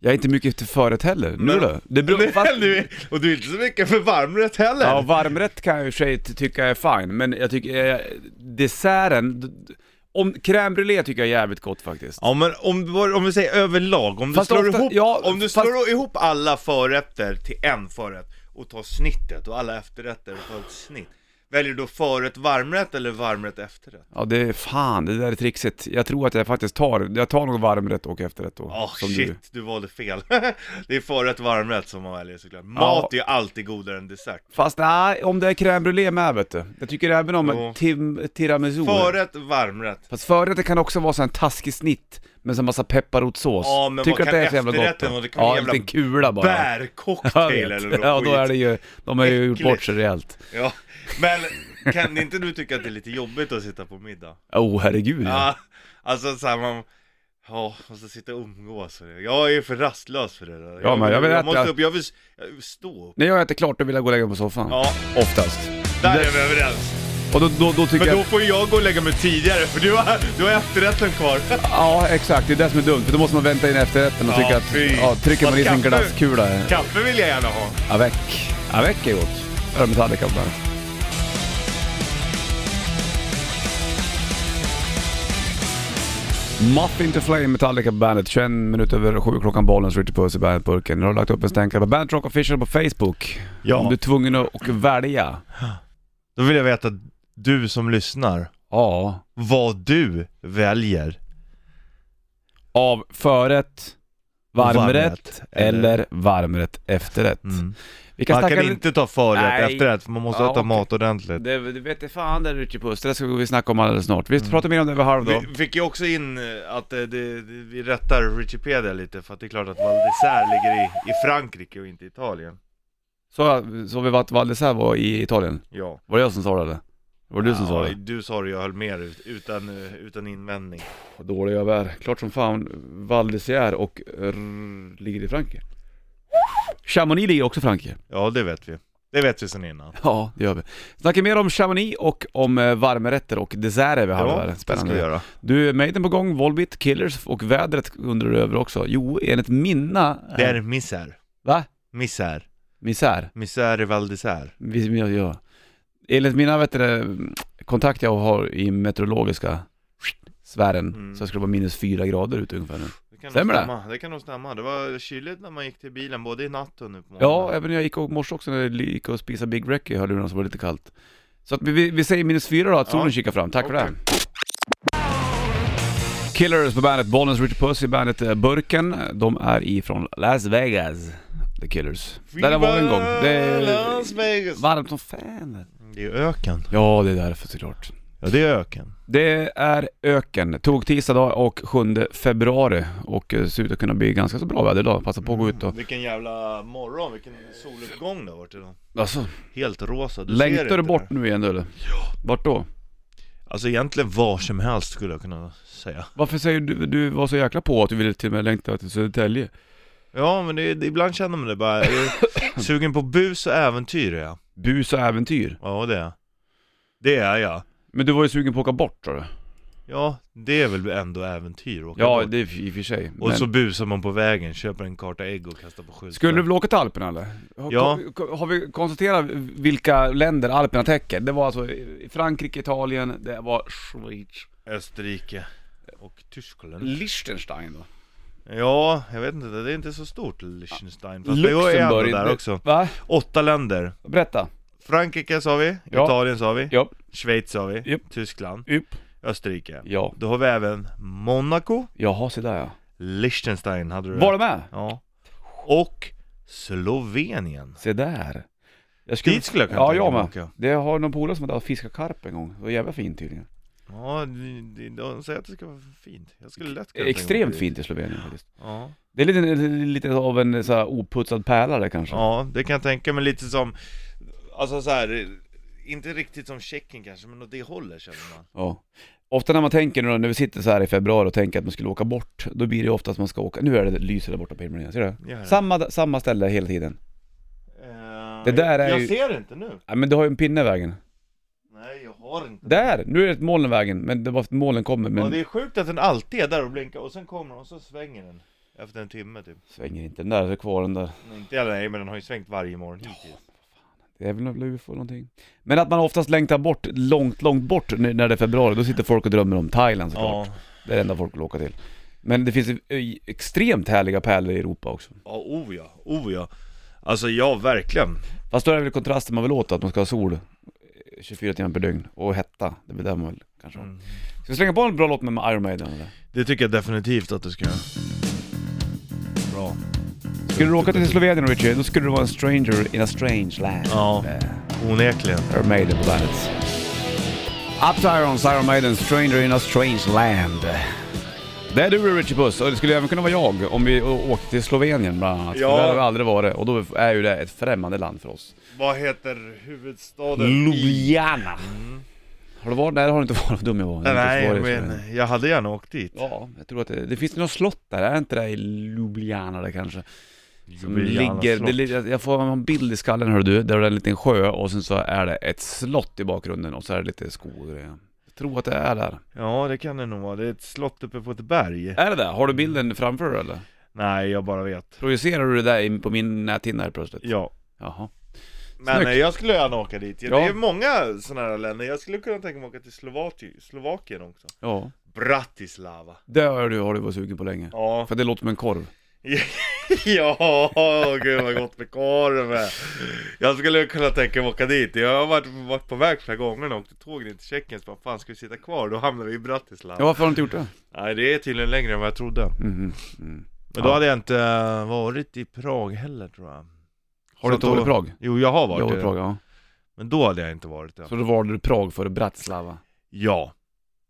Jag är inte mycket till förrätt heller. Nu Men- då? Det beror, fast, du, är- och du är inte så mycket för varmrätt heller! ja, varmrätt kan jag i och för sig ty- tycka är fine, men jag tycker eh, desserten, om crème brûlée tycker jag är jävligt gott faktiskt. Ja men om, om vi säger överlag, om du Fast slår, ofta- ihop, ja, om du fast- slår ihop alla förrätter till en förrätt och tar snittet och alla efterrätter och tar ett snitt Väljer du då förrätt varmrätt eller varmrätt efterrätt? Ja det är fan, det där är trixigt. Jag tror att jag faktiskt tar, jag tar nog varmrätt och efterrätt då. Åh som shit, du. du. valde fel Det är förrätt varmrätt som man väljer såklart Mat är ju alltid godare än dessert Fast nej, om det är crème brûlée med vet du. Jag tycker även om tim, tiramisu. Förrätt varmrätt Fast förrätten kan också vara så en taskig snitt med så massa pepparrotsås. Ja, men Tycker att det är så jävla gott vara? Det kan Ja, en en liten kula bara. Jag Bärcocktail eller något Ja, då är det ju, de har ju gjort bort sig rejält. Ja, men kan inte du tycka att det är lite jobbigt att sitta på middag? Oh herregud ja. Ja, alltså såhär man Ja, måste sitta och umgås för det. Jag är för rastlös för det där. Ja, men jag vill jag äta- måste upp, jag vill, jag vill stå upp. När jag äter klart då vill jag gå och lägga mig på soffan. Ja, Oftast. där Det- är vi överens. Och då, då, då tycker Men då jag... får ju jag gå och lägga mig tidigare, för du har, du har efterrätten kvar. Ja exakt, det är det som är dumt. För då måste man vänta in efterrätten och Ja, tycka att... fy. Ja, trycker man i sin glasskula. Kaffe vill jag gärna ha. Avec. Avec är gott. Har Metallica på bandet. Muffin to Flame, Metallica på bandet. 21 minuter över sju klockan bollen, Richard Puss i bandetburken. Nu har du lagt upp en stänkare på Bandit Rock Official på Facebook. Ja. Om du är tvungen att att välja. Då vill jag veta, du som lyssnar, Ja. vad du väljer. Av förrätt, varmrätt, Varmrätt, eller- varmrätt efterrätt. Mm. Vi kan Man kan lite... inte ta förrätt Nej. efterrätt, för man måste Ja, äta okej. mat ordentligt. Det, det vet jag fan det Richie Puss, det ska vi snacka om alldeles snart. Vi Mm. pratar mer om det över halv då. Vi fick ju också in eh, att eh, det, det, vi rättar Wikipedia lite för att det är klart att Val d'Isère ligger i, i Frankrike och inte Italien. Så, så vi att Val d'Isère var i Italien. Ja. Var det jag som sa det eller? Var det du som sa det? Du sa det, jag höll med ut- utan, eh, utan invändning. Dålig jag är. Klart som fan Val d'Isère och r- ligger i Frankrike. Chamonix ligger också i Frankrike. Ja, det vet vi. Det vet vi sen innan. Ja, det gör vi. Snackar mer om Chamonix och om eh, varmrätter och desserter vi har Ja, där. det ska Spännande. vi göra. Du, Maiden på gång, Volbit, Killers och vädret undrar du över också. Jo, enligt mina... Det är misär. Va? Misär. Misär? Misär i Val d'Isère. Ja, ja. Enligt mina vet du, kontakter jag har i meteorologiska sfären Mm. så skulle det vara minus fyra grader ute ungefär nu. Det kan Stämmer det? det kan nog stämma. Det var kyligt när man gick till bilen, både i natt och nu på morgonen. Ja, även jag gick och morse också när jag gick och spisade Big Wreck i hörlurarna så var det lite kallt. Så att vi, vi, säger minus fyra då, att solen Ja. kikar fram. Tack för Okej. det. Killers på bandet, Bollnäs Richard Puss i bandet eh, Burken. De är ifrån Las Vegas, The Killers. Där var vi en gång. Det är varmt som fan. Det är öken. Ja, det är därför såklart. Ja, det är öken. Det är öken. Tog tisdag dag och 7 februari och eh, ser ut att kunna bli ganska så bra väder idag. Passa på att gå ut och... Vilken jävla morgon, vilken soluppgång det har varit idag. Alltså, Helt rosa, du ser längtar inte du bort det. nu igen eller? Ja. Vart då? Alltså egentligen var som helst skulle jag kunna säga. Varför säger du, du var så jäkla på att du ville till och med längta till Södertälje? Ja, men det, det, ibland känner man det bara. Jag är sugen på bus och äventyr är jag. Bus och äventyr. Ja, det är. Det är jag. Men du var ju sugen på att åka bort sa du? Ja, det är väl ändå äventyr att åka Ja, bort. det är i och för sig. Och Men så busar man på vägen, köper en karta ägg och kastar på skylten. Skulle du vilja åka till Alperna eller? Har, Ja. ko- Har vi konstaterat vilka länder Alperna täcker? Det var alltså Frankrike, Italien, det var Schweiz. Österrike och Tyskland. Liechtenstein då? Ja, jag vet inte, det är inte så stort Liechtenstein. Fast det är ändå Luxemburg. där det- också. Va? Åtta länder. Berätta. Frankrike sa vi, Ja. Italien sa vi, Ja. Schweiz sa vi, Japp. Tyskland, Upp. Österrike. Ja. Då har vi även Monaco, Jaha, se där ja. Liechtenstein hade du Var du med? Ja. Och Slovenien. Se där. Jag Dit skulle jag kunna Ja, jag med. Det har någon polare som hade fiskat karp en gång. Det var jävla fint tydligen. Ja, de säger att det ska vara fint. Jag skulle lätt kunna Extremt fint i Slovenien faktiskt. Ja. Det är lite, lite av en så här oputsad pärla där kanske. ja, det kan jag tänka mig lite som, alltså så här, inte riktigt som Tjeckien kanske, men åt det hållet känner man. Ja. Ofta när man tänker nu när vi sitter så här i februari och tänker att man skulle åka bort, då blir det ofta att man ska åka, nu är det lyser där borta på himlen igen, ser du? Samma, samma ställe hela tiden. Eh, Det där är jag ju- ser det inte nu. Ja, men du har ju en pinne i vägen. Nej, jag har inte Där! Nu är det ett moln i vägen, men det var att molnen kommer, men Ja, det är sjukt att den alltid är där och blinkar och sen kommer den och så svänger den Efter en timme typ svänger inte den där, är kvar den där. Nej, Inte alla, nej men den har ju svängt varje morgon hittills Det är väl något UFO någonting. Men att man oftast längtar bort, långt, långt bort när det är februari, då sitter folk och drömmer om Thailand såklart. Ja, Det är det enda folk vill åka till. Men det finns eh, extremt härliga pärlor i Europa också. ja, oh ja, oh ja Alltså ja, verkligen Fast då är det väl kontrasten man vill åt, att man ska ha sol 24 timmar per dygn och hetta. Det väl där man vill kanske mm. Ska vi slänga på en bra låt med Iron Maiden eller? Det tycker jag definitivt att du ska göra Bra Skulle du åka till Slovenien Richie, då skulle du vara en stranger in a strange land. Ja. Onekligen Iron Maiden på bandet. Up to Irons, Iron Maiden, Stranger in a strange land. Det är du Richie Puss, och det skulle även kunna vara jag om vi åkte till Slovenien bland annat. Ja. För där har vi aldrig varit, och då är ju det ett främmande land för oss. Vad heter huvudstaden? Ljubljana. Har du varit där? har du inte varit, dum jag var. Jag har inte Nej, varit men jag hade gärna åkt dit Ja, jag tror att det, det finns några slott där, är inte det i Ljubljana där kanske? Som Ljubljana ligger, slott. det, jag får en bild i skallen hör du, där det är en liten sjö och sen så är det ett slott i bakgrunden och så är det lite skog och grejer. Jag tror att det är där. Ja, det kan det nog vara. Det är ett slott uppe på ett berg Är det där? Har du bilden framför dig eller? Nej, jag bara vet Projicerar du det där in på min näthinna här plötsligt? Ja Jaha. Men Snyggt. eh, jag skulle gärna åka dit, Ja. det är många sådana här länder, jag skulle kunna tänka mig åka till Slovaki- Slovakien också Ja. Bratislava Det har du, har du varit sugen på länge. Ja, För det låter som en korv. ja, gud vad gott med korv Jag skulle kunna tänka mig åka dit, jag har varit, varit på väg flera gånger och åkte tåg ner till Tjeckien, så bara, fan ska vi sitta kvar? Då hamnar vi i Bratislava Ja, varför har du inte gjort det? Nej det är tydligen längre än vad jag trodde Mhm. Mm. Men då Ja. hade jag inte eh, varit i Prag heller tror jag Har du inte varit i Prag? Jo jag har Jag varit det, i Prag, ja. men då hade jag inte varit det Så då valde du Prag före Bratislava? Ja,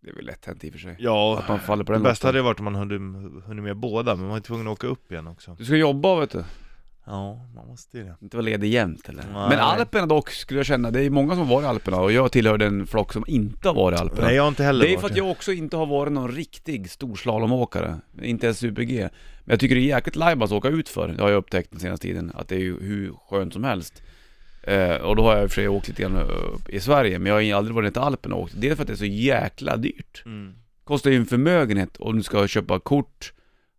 Det är väl lätt hänt i och för sig. ja Att man faller på Det den bästa lotten. hade varit om man hade hunnit med båda, men man är tvungen att åka upp igen också Du ska jobba vet du. Ja, man måste ju det Inte vara ledig jämt eller? Nej. Men Alperna dock skulle jag känna, det är många som har varit i Alperna och jag tillhör den flock som inte har varit i Alperna. Nej jag har inte heller det är varit för att jag också inte har varit någon riktig storslalomåkare, inte ens super-G. Men jag tycker det är jäkligt lajbans att åka ut för. det har jag upptäckt den senaste tiden, att det är ju hur skönt som helst. Eh, och då har jag i och för sig åkt lite grann i Sverige, men jag har aldrig varit till Alperna och åkt. Det är för att det är så jäkla dyrt. mm. Kostar ju en förmögenhet om du ska köpa kort,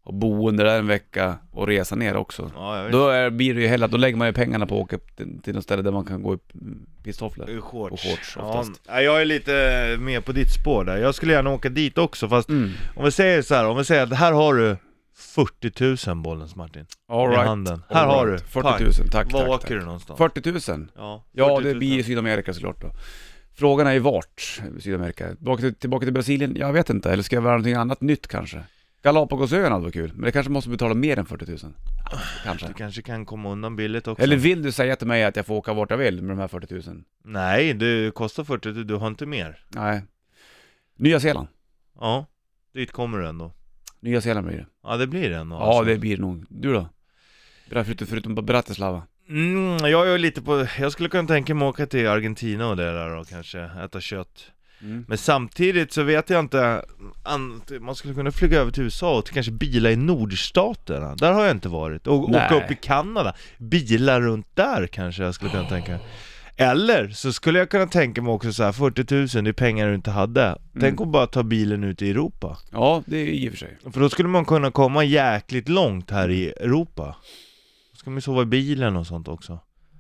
och boende där en vecka och resa ner också. Ja, jag Då är, blir det ju hellre då lägger man ju pengarna på att åka till, till något ställe där man kan gå i mm, pisstofflor. I Shorts. Och shorts ja, oftast. nej, jag är lite med på ditt spår där, jag skulle gärna åka dit också fast Mm. om vi säger så här, om vi säger att här har du 40 000 Bollens Martin. All I right. handen. All Här har right. du. 40 000, tack, Var tack, åker tack. du någonstans? 40 000? Ja, Ja, 40 det 000. blir i Sydamerika såklart då. Frågan är ju vart i Sydamerika? Tillbaka till, tillbaka till Brasilien? Jag vet inte, eller ska jag vara någonting annat nytt kanske? Galapagosöarna varit kul, men det kanske måste betala mer än 40 000. Ja, kanske. Du kanske kan komma undan billigt också. Eller vill du säga till mig att jag får åka vart jag vill med de här 40 000? Nej, det kostar 40 000, du har inte mer. Nej. Nya Zeeland. Ja, dit kommer du ändå. Nya Zeeland blir det. Ja, det blir det ändå. Ja, alltså. det blir det nog. Du då? Förutom, förutom Bratislava. Mm, jag är lite på, jag skulle kunna tänka mig att åka till Argentina och det där och kanske äta kött. Mm. Men samtidigt så vet jag inte, an, man skulle kunna flyga över till USA och till kanske bila i nordstaterna. Där har jag inte varit. Och Nej. åka upp i Kanada. Bila runt där kanske jag skulle kunna tänka mig. Eller så skulle jag kunna tänka mig också så här 40 000, det är pengar du inte hade. Tänk att bara ta bilen ut i Europa. Ja, det är i och för sig. För då skulle man kunna komma jäkligt långt här i Europa. Då ska man ju sova i bilen och sånt också.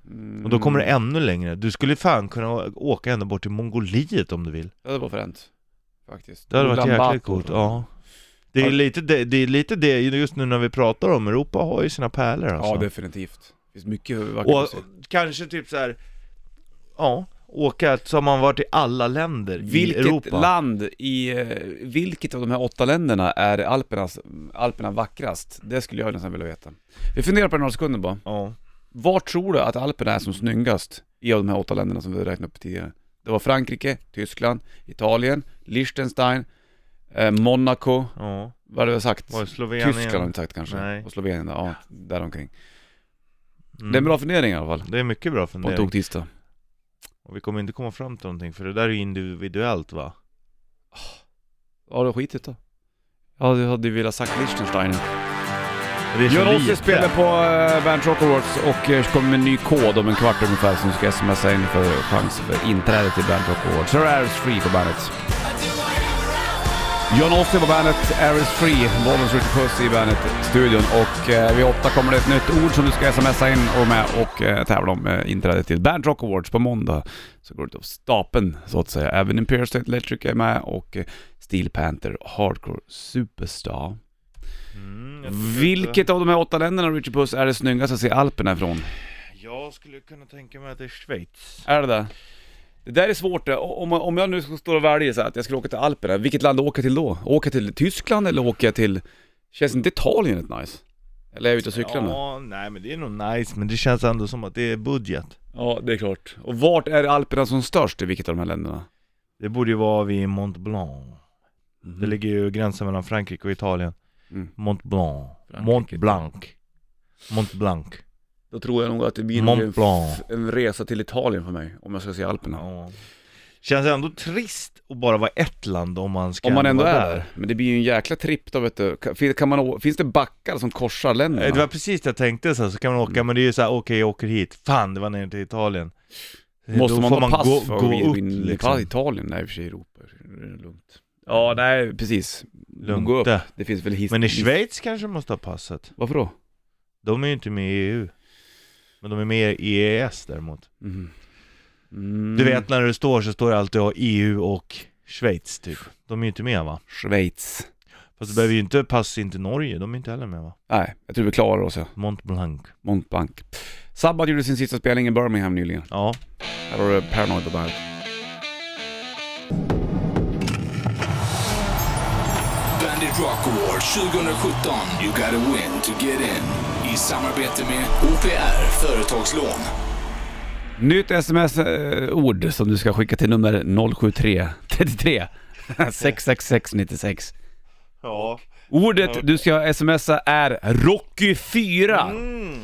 Mm. Och då kommer det ännu längre. Du skulle fan kunna åka ända bort till Mongoliet om du vill. Ja, det var fränt. Faktiskt. Det hade varit jäkligt coolt, ja. Det är, lite det, det är lite det just nu när vi pratar om Europa har ju sina pärlor alltså. Ja, definitivt. Det finns mycket vackert och, kanske typ så här. ja, åka så har man varit i alla länder i Vilket Europa. land i, eh, vilket av de här åtta länderna är Alpernas, Alperna vackrast? Det skulle jag nästan vilja veta. Vi funderar på det några sekunder bara. Ja. Var tror du att Alperna är som snyggast i av de här åtta länderna som vi räknade upp tidigare? Det var Frankrike, Tyskland, Italien, Liechtenstein, eh, Monaco, ja. vad hade jag sagt? Var det Slovenien? Tyskland har vi inte sagt kanske. Nej. Och Slovenien, ja, däromkring. Mm. Det är en bra fundering i alla fall. Det är mycket bra På en fundering. tog-tisdag. Och vi kommer inte komma fram till någonting för det där är ju individuellt va? Ja, det är skitigt då. Ja, du hade velat sagt Liechtenstein. Det Gör oss lite. ett spel på uh, Band Rock Awards och uh, kommer med en ny kod om en kvart ungefär som du ska smsa in för chans för inträde till Band Rock Awards. Så är Free på bandet. John Ossie på bandet, Air is Free, Bollens Ritchie Puss i bandet-studion och uh, vid åtta kommer det ett nytt ord som du ska smsa in och med och tävla om inträde till Band Rock Awards på måndag. Så går det av stapeln så att säga. Även Imperial State Electric är med och Steel Panther Hardcore Superstar. Mm, Vilket av de här åtta länderna, Richie Puss, är det snyggaste att se Alperna ifrån? Jag skulle kunna tänka mig att det är Schweiz. Är det det? Det där är svårt det. Om, om jag nu står och väljer så här att jag skulle åka till Alperna, vilket land åker jag till då? Åker jag till Tyskland eller åker jag till... Känns inte Italien rätt nice? Eller är jag ute och cyklar nu? Ja, nej men det är nog nice, men det känns ändå som att det är budget. Ja, det är klart. Och vart är Alperna som störst i vilket av de här länderna? Det borde ju vara vid Mont Blanc. Mhm. Det ligger ju gränsen mellan Frankrike och Italien. Mm. Mont Blanc. Mont Blanc. Mont Blanc. Då tror jag nog att det blir Mont Blanc. en resa till Italien för mig, om jag ska se Alperna. Ja. Känns ändå trist att bara vara ett land om man ska Om man ändå vara är där. Men det blir ju en jäkla tripp då vet du. Kan, man, finns det backar som korsar länderna? Det var precis det jag tänkte så, här, så kan man åka, men det är ju såhär, okej jag åker hit, fan det var ner till Italien Måste Då man ha pass gå, för gå upp liksom. Italien? Nej i och för sig Europa, det är lugnt. Ja, nej precis. Lugnt Gå upp. det. Det finns väl his... Men i Schweiz kanske måste ha passet Varför då? De är ju inte med i EU Men de är med i EES däremot Mhm. Mm. Du vet när det står så står det alltid EU och Schweiz typ De är ju inte med va? Schweiz. Fast du behöver ju inte pass in till Norge, de är inte heller med va? Nej, jag tror vi klarar oss ja. Mont Blanc Mont Blanc. Sabbath gjorde sin sista spelning i Birmingham nyligen. Ja, Här har du Paranoid på bandet. Rock Awards 2017. You gotta win to get in. I samarbete med OPR Företagslån. Nytt sms-ord som du ska skicka till nummer 073 33 666 96. ja. Ordet du ska smsa är Rocky 4. Mm.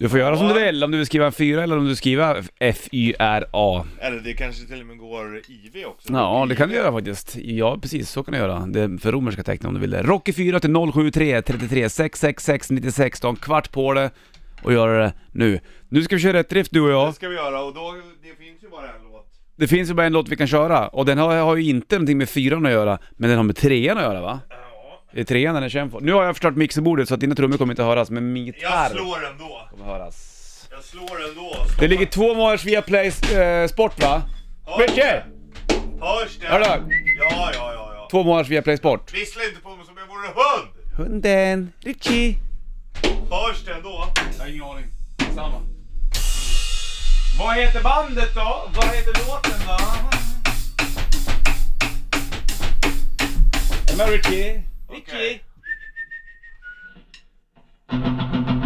Du får göra som du vill, om du vill skriva en 4 eller om du skriver F-Y-R-A. Eller det kanske till och med går IV också Ja, det kan du göra faktiskt. Ja, precis så kan du göra. Det är för romerska tecken om du vill det. Rocky 4 till 073 33 666 96. Du har en kvart på det och göra det nu. Nu ska vi köra ett drift du och jag. Det ska vi göra och då, det finns ju bara en låt Det finns ju bara en låt vi kan köra och den har, har ju inte någonting med fyran att göra, men den har med trean att göra va? Det är trean den är känd för. Nu har jag förstört mixerbordet så att dina trummor kommer inte höras, men min gitarr slår ändå, kommer höras. jag slår ändå Det ligger två månaders via Play eh, Sport va? Richard! Hörs det? Hör du? Ja, ja, ja, ja Två månaders via Play Sport. Vissla inte på mig som jag vore hund! Hunden, Richie. Hörs det ändå? Jag har ingen aning. Samma. Vad heter bandet då? Vad heter låten då? Är med Richie? Okej. Jag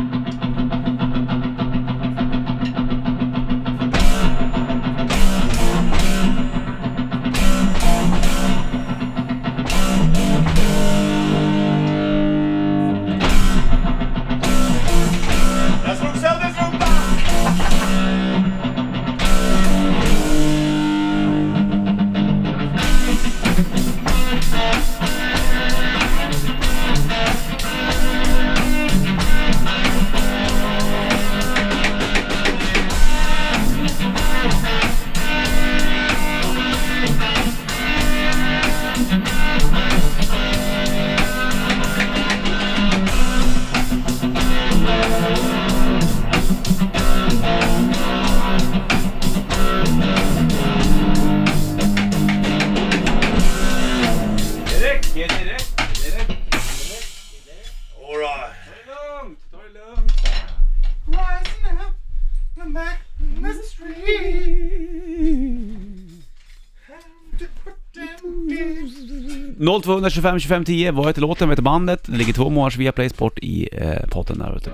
0225 25 10, vad heter låten, vad heter bandet? Det ligger två månaders Viaplay Sport i eh, potten där du.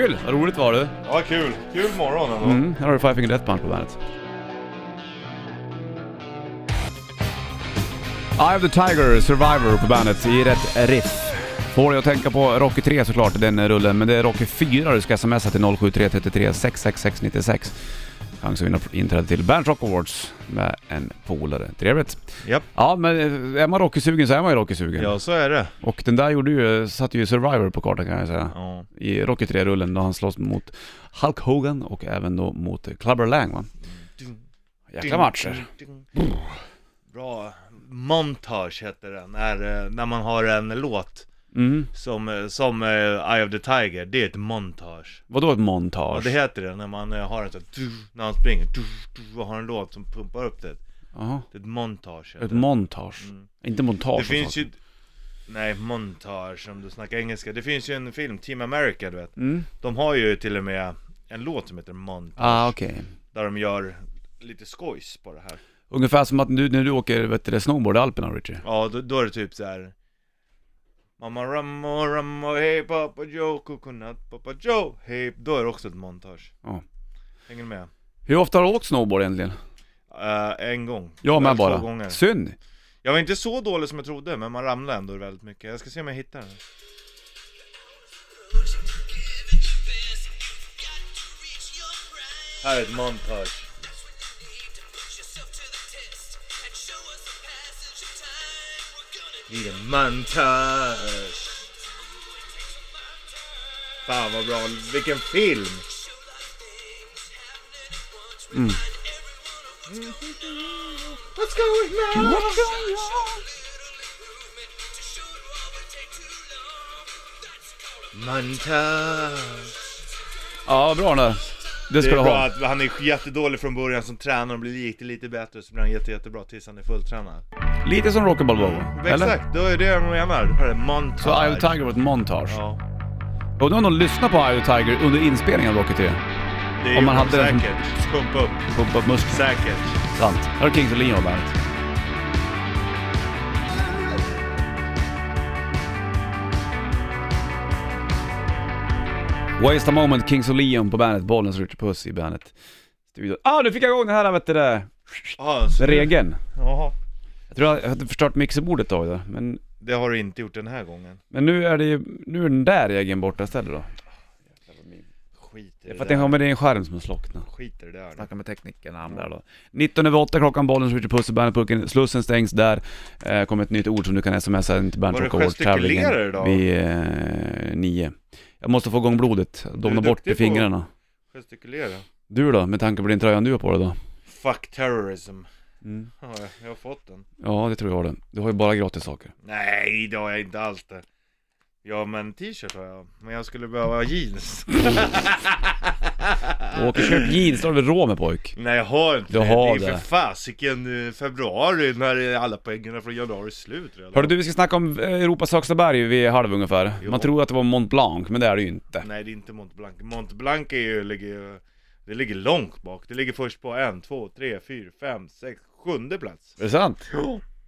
Kul, vad roligt var det. Ja, kul. Kul morgon ändå. Mm, här har du Five Finger Death Punch på bandet. Eye of the Tiger, Survivor på bandet i rätt riff. Får jag tänka på Rocky 3 såklart, den rullen, men det är Rocky 4 du ska smsa till 07333 66696. Chans att vinna inträde till Bernt Rock Awards med en polare. Trevligt. Japp. Ja, men är man Rocky-sugen så är man ju Rocky-sugen. Ja, så är det. Och den där gjorde ju, satte ju Survivor på kartan kan jag säga. Ja. I Rocky 3-rullen då han slåss mot Hulk Hogan och även då mot Clubber Lang va? Jäkla matcher. Bra. Montage heter den, när, eh, när man har en låt Mm. som, eh, som eh, Eye of the Tiger, det är ett montage. Vadå ett Ja montage? det heter det, när man eh, har en sån när han springer, och har en låt som pumpar upp det. Jaha. Det är ett montage Ett montage. Mm. Inte montage Det finns alltså. ju Nej, montage om du snackar engelska. Det finns ju en film, Team America du vet. Mm. De har ju till och med en låt som heter Montage. Ah okej. Där de gör lite skojs på det här. Ungefär som att du, när du åker vet du, det, snowboard i Alperna Richie. Ja, då, då är det typ så här. Mamma rammo rammo hej pappa Joe, coconut pappa Joe, hej. Då är det också ett montage. Ja. Hänger du med? Hur ofta har du åkt snowboard egentligen? Eh, en gång. Jag med bara. Gånger. Synd. Jag var inte så dålig som jag trodde, men man ramlade ändå väldigt mycket. Jag ska se om jag hittar den. Här är ett montage. Need a montage. Fan vad bra, vilken film! Mm. What's going on? Montage. Ja, bra det. Det Det ska är du bra ha. att han är jättedålig från början som tränare och blir lite, lite bättre så blir han jätte, jättebra tills han är fulltränad. Lite som Rocky Balboa. Eller? Exakt, då är det jag menar. Det här är montage. Så Eye of Tiger var ett montage. Ja, Och då någon lyssnade på Eye of Tiger under inspelningen av Rocky 3. det Om är man man hade som- säkert. Pumpa upp. Pumpa upp musklerna. Säkert. Sant. Här har Kings of Leon på bandet. Waste a moment, Kings of Leon på bandet. Bollens Richard Puss i bandet. Studio. Ah, nu fick jag igång den här vet du det. Ja, så Regeln. Jaha. Jag tror jag hade förstört mixerbordet då idag, men, Det har du inte gjort den här gången. men nu är det ju, nu är den där regeln borta istället då. Skit i Det är det för att det där. har med en skärm som har slocknat. Skit i det där. Snacka med teknikerna han där då. 19 över 8 klockan, bollen Richard Puss i bandetpucken. Slussen stängs där. Eh, kommer ett nytt ord som du kan smsa in till Var det Rock Awards tävlingen gestikulerar idag? vid eh, nio. Jag måste få igång blodet. Domna bort i fingrarna. Gestikulera. Du då, med tanke på din tröja du har på dig då? Fuck terrorism. Mm. Ja, jag- har fått den. Ja, det tror jag har det. Du har ju bara gratis saker. Nej, det har jag inte alls det. Ja, men t-shirt har jag. Men jag skulle behöva jeans. Åker köp jeans, då har du väl råd med pojk? Nej jag har inte Du det. har det är det. för fasiken eh, februari när alla pengarna från januari är slut redan. Hörru du, vi ska snacka om eh, Europas högsta berg vid halv ungefär. Jo. Man tror att det var Mont Blanc, men det är det ju inte. Nej det är inte Mont Blanc. Mont Blanc är ju, ligger ju, det ligger långt bak. Det ligger först på en, två, tre, fyra, fem, sex, sjunde plats. Är det sant?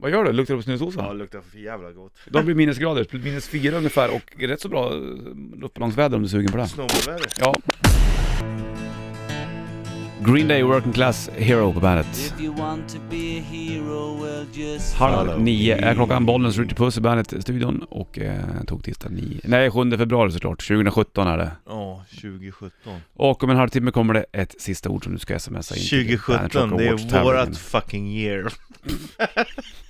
Vad gör du? Luktar det på snusdosan? Ja, det luktar för jävla gott. De blir minusgrader, minus fyra ungefär och rätt så bra eh, luftballongsväder om du är sugen på det. Snowboardväder. Ja. Green Day Working Class Hero på bandet. If you want to be a hero, well just Halv nio är klockan, Bollnäs Richard Puss i bandet-studion och eh, tog tisdag nio, nej 7 februari såklart, 2017 är det. Ja, 2017. Och om en halvtimme kommer det ett sista ord som du ska smsa in till Bandet Rock 2017, det är vårat fucking year.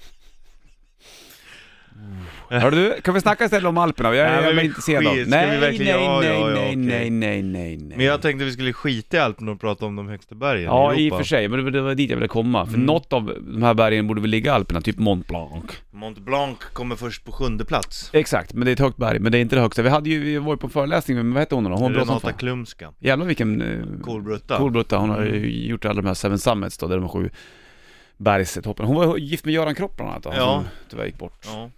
Hörru du, kan vi snacka istället om Alperna? Jag, Nej, är vi intresserad av... Nej, nej, verkligen- ja, nej, ja, nej, nej, nej, nej, nej. Men jag tänkte vi skulle skita i Alperna och prata om de högsta bergen Ja, i i och för sig, men det var- dit jag ville komma. För Mm. något av de här bergen borde väl ligga i Alperna, typ Mont Blanc. Mont Blanc kommer först på sjunde plats. Exakt, men det är ett högt berg, men det är inte det högsta. Vi hade ju, vi var ju på en föreläsning med, vad hette hon då? Hon Renata. Klumska. Jävlar vilken... eh, Kolbrutta. Kolbrutta. Hon har ju gjort alla de här Seven Summits då, där de sju bergstoppen. Hon var gift med Göran Kropp bland annat då, Ja. som tyvärr gick bort. Ja.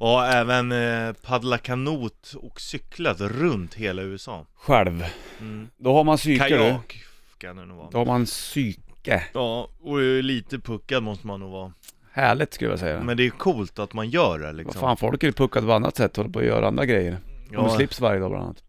Och även eh, paddla kanot och cyklat runt hela USA. Själv. Mm. Då har man psyke. Kajak kan det nog vara. Då har man psyke. Ja, och lite puckad måste man nog vara. Härligt skulle jag säga. Men det är coolt att man gör det Vad liksom. fan, folk är ju puckade på annat sätt, håller på att göra andra grejer. De Ja. slips varje dag bland annat.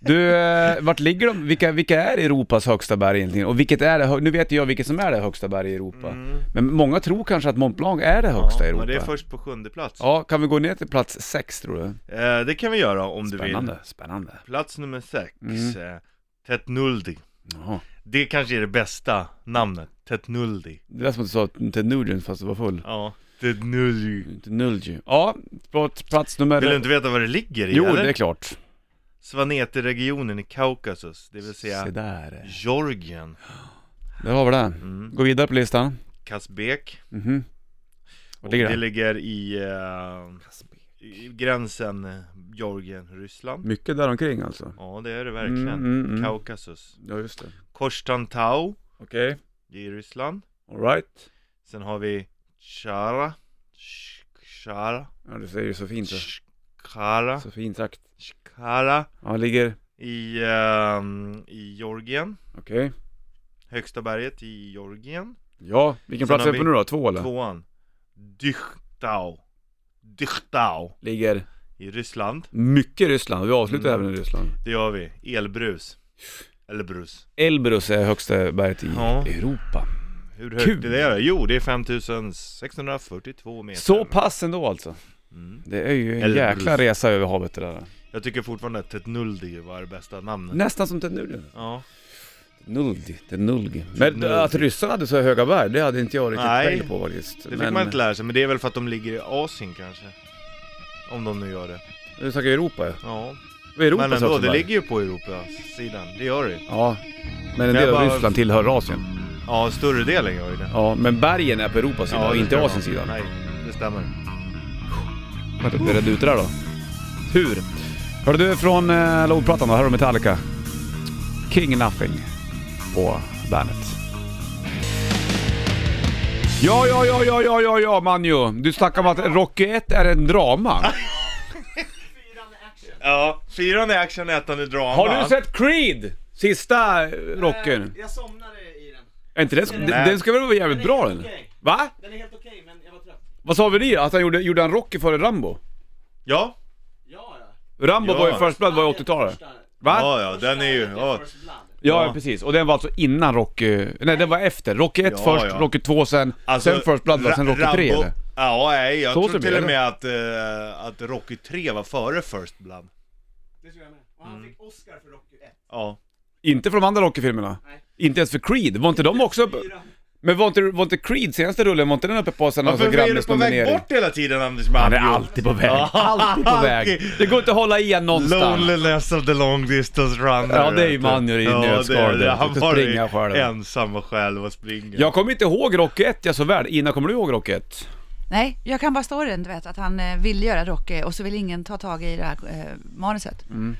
Du, eh, vart ligger de? Vilka, vilka är Europas högsta berg egentligen? Och vilket är det, nu vet jag vilket som är det högsta berg i Europa. Mm. Men många tror kanske att Mont Blanc är det högsta i ja, Europa. Men det är först på sjunde plats. Ja, kan vi gå ner till plats sex tror du? Eh, det kan vi göra om du vill. Spännande, spännande. Plats nummer sex. Mm. Eh, Tetnuldi. Jaha. Det kanske är det bästa namnet. Tetnuldi. Det lät som att du sa Ted Nugent fast du var full. Ja. Tetnuldi. Inte Nulgi. Ja, på plats nummer... Vill du inte veta vad det ligger i Jo, eller? det är klart. Svaneti-regionen i Kaukasus, det vill säga Se där. Georgien. Där har vi det. Mm. Gå vidare på listan. Kasbek. Mhm. Och ligger det det? ligger i, eh, i gränsen eh, Georgien-Ryssland. Mycket där omkring alltså. Ja, det är det verkligen. Mm, mm, mm. Kaukasus. Ja, just det. Korstantau, Okej. det i Ryssland. Alright. Sen har vi Chara. Chara. Ja, du säger ju så fint. Så, Chara. så fint sagt. Chara. Ja, ligger... I, ehm, I Georgien. Okej. Högsta berget i Georgien. Ja, vilken Sen plats är det på vi nu då? Två eller? Tvåan. Dychtau. Dychtau. Ligger I Ryssland. mycket Ryssland. Vi avslutar Mm. även i Ryssland. Det gör vi. Elbrus. Eller brus. Elbrus är högsta berget i Ja. Europa. Hur högt Kul. är det? Jo, det är 5642 meter. Så pass ändå alltså. Mm. Det är ju en Elbrus. jäkla resa över havet det där. Jag tycker fortfarande att Tetnuldi var det bästa namnet. Nästan som Nugent. Ja. Nuldi, det är Nulgi. Men Nulgi. att ryssarna hade så höga berg, det hade inte jag riktigt Nej, pejl på faktiskt. Det fick men, man inte lära sig, men det är väl för att de ligger i Asien kanske. Om de nu gör det. Du snackar Europa ja. Ja. Europas men ändå, det berg? ligger ju på Europasidan. Det gör det. Ja. Men en del av bara- Ryssland tillhör Asien. Ja, större delen gör ju det. Ja, men bergen är på Europas sida och det inte. Asiens sida. Nej, det stämmer. Skönt att vi redde ut det där då. Tur. Hörde du från eh, lågplattan då, här har du Metallica. King Nothing på bandet. Ja, ja, ja, ja, ja, ja, ja, Manjo. Du snackar om att Rocky 1 är en drama. Ja, fyran är action, ettan är drama. Har du sett Creed? Sista eh, rocken? Jag somnade i den. Är inte det, den, den ska väl vara jävligt bra den? okej. Va? Den är helt okej, men jag var trött. Vad sa vi det? Att han gjorde, gjorde han Rocky före Rambo? Ja. Rambo Ja. var ju First Blood var ju 80-talet. Första- Va? ja, ja, den är ju... Ja. Ja, Ja. precis. Och den var alltså innan Rocky... Nej, den var efter. Rocky 1 Ja, först, ja. Rocky 2 sen, Alltså, sen First Blood var sen Ra- Rocky 3 Rambo- eller? Ja, nej, jag Så tror ser till och med att, eh, att Rocky 3 var före First Blood. Det tror jag med. Och han fick Oscar för Rocky 1. Ja. Inte för de andra Rocky-filmerna? Nej. Inte ens för Creed? Var inte de också? Fyra. Men var inte, var inte Creed senaste rullen, var inte den uppe på sen alltså Varför är du på väg bort hela tiden Anders Han är alltid på väg, alltid på väg. Det går inte att hålla igen någonstans. Loneliness of the long distance runner Ja, det är ju. Manjo i nötskal det. det. Han var springa själv. ensam och själv och springa. Jag kommer inte ihåg Rocky 1 jag så väl. Ina, kommer du ihåg Rocky 1? Nej, jag kan bara storyn, du vet, att han eh, ville göra Rocky och så vill ingen ta tag i det här eh, manuset. Mm.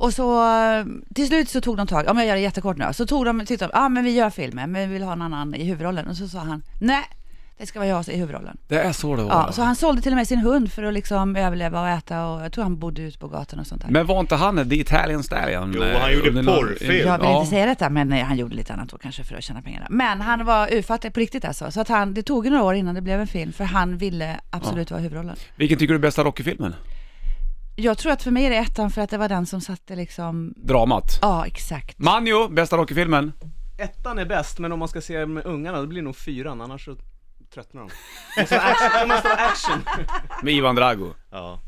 Och så eh, till slut så tog de tag, om jag gör det jättekort nu, så tog de, tyckte de, ja ah, men vi gör filmen, men vi vill ha en annan i huvudrollen. Och så sa han, nej, det ska vara jag i huvudrollen. Det är så det var. Ja, så han sålde till och med sin hund för att liksom överleva och äta och jag tror han bodde ute på gatan och sånt där. Men var inte han The Italian Stallion? Jo, eh, han gjorde någon- porrfilm. Jag vill Ja. inte säga detta, men eh, han gjorde lite annat då kanske för att tjäna pengar. Men han var urfattig på riktigt alltså. Så att han, det tog några år innan det blev en film, för han ville absolut vara huvudrollen. Vilken tycker du är bästa Rocky-filmen? Jag tror att för mig är det ettan för att det var den som satte liksom, Dramat. ja exakt. Manjo, bästa Rocky-filmen? Ettan är bäst, men om man ska se med ungarna, då blir det nog fyran, annars så tröttnar de. Det måste vara action. Det måste vara action. Med Ivan Drago. Ja.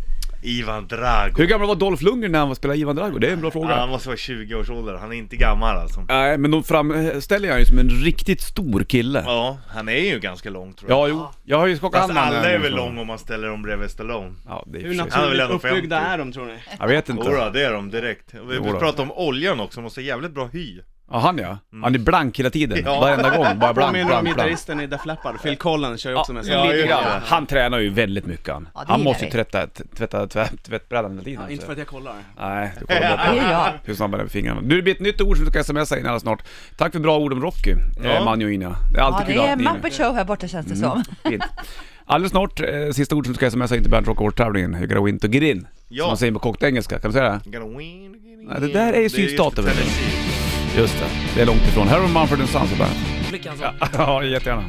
Ivan Drago. Hur gammal var Dolph Lundgren när han spelade Ivan Drago? Det är en bra fråga. Ja, han måste vara 20 års ålder, han är inte gammal alltså. Nej, men de framställer han ju som en riktigt stor kille. Ja, Ja, han är ju ganska lång tror jag. jo. Jag har ju skakat Fast hand med alla är väl lång om man ställer dem bredvid Stallone. Ja, det är Hur naturligt uppbyggda 50. är de tror ni? Jag vet inte. Jodå, det är de direkt. Vi Jodå. pratade om oljan också, de måste ha jävligt bra hy. Ja, han ja. Han är blank hela tiden. Ja. Varenda gång. Bara blank, Påminner om blank, blank. gitarristen i Def Leppard, Phil Collins kör ju också med sig. ja, Lite grann. det. Han tränar ju väldigt mycket han. Ja, det han gillar måste ju vi. tvätta, tvätta tvätt, tvättbrädan hela tiden. Ja, inte så. för att jag kollar. Nej, du kollar Det bara är jag. på hur snabb han är med fingrarna. Du, det blir ett nytt ord som du ska smsa in alldeles snart. Tack för bra ord om Rocky, Ja. eh, Manjo och Ina. Det är Ja, alltid det kul är att ni är Muppet Show här borta känns det Mm. som. Fint. Alldeles snart, eh, sista ord som du ska smsa in till Bernt Rock Awards-tävlingen. You gotta win to get in. Ja. Som man säger på kokt engelska, kan du säga det? Gotta win, win, Nej, det där är ju vet du. Tennessee. Just det, det är långt ifrån. Här har Mumford Sons på bandet. Flickan sa. Ja, jättegärna.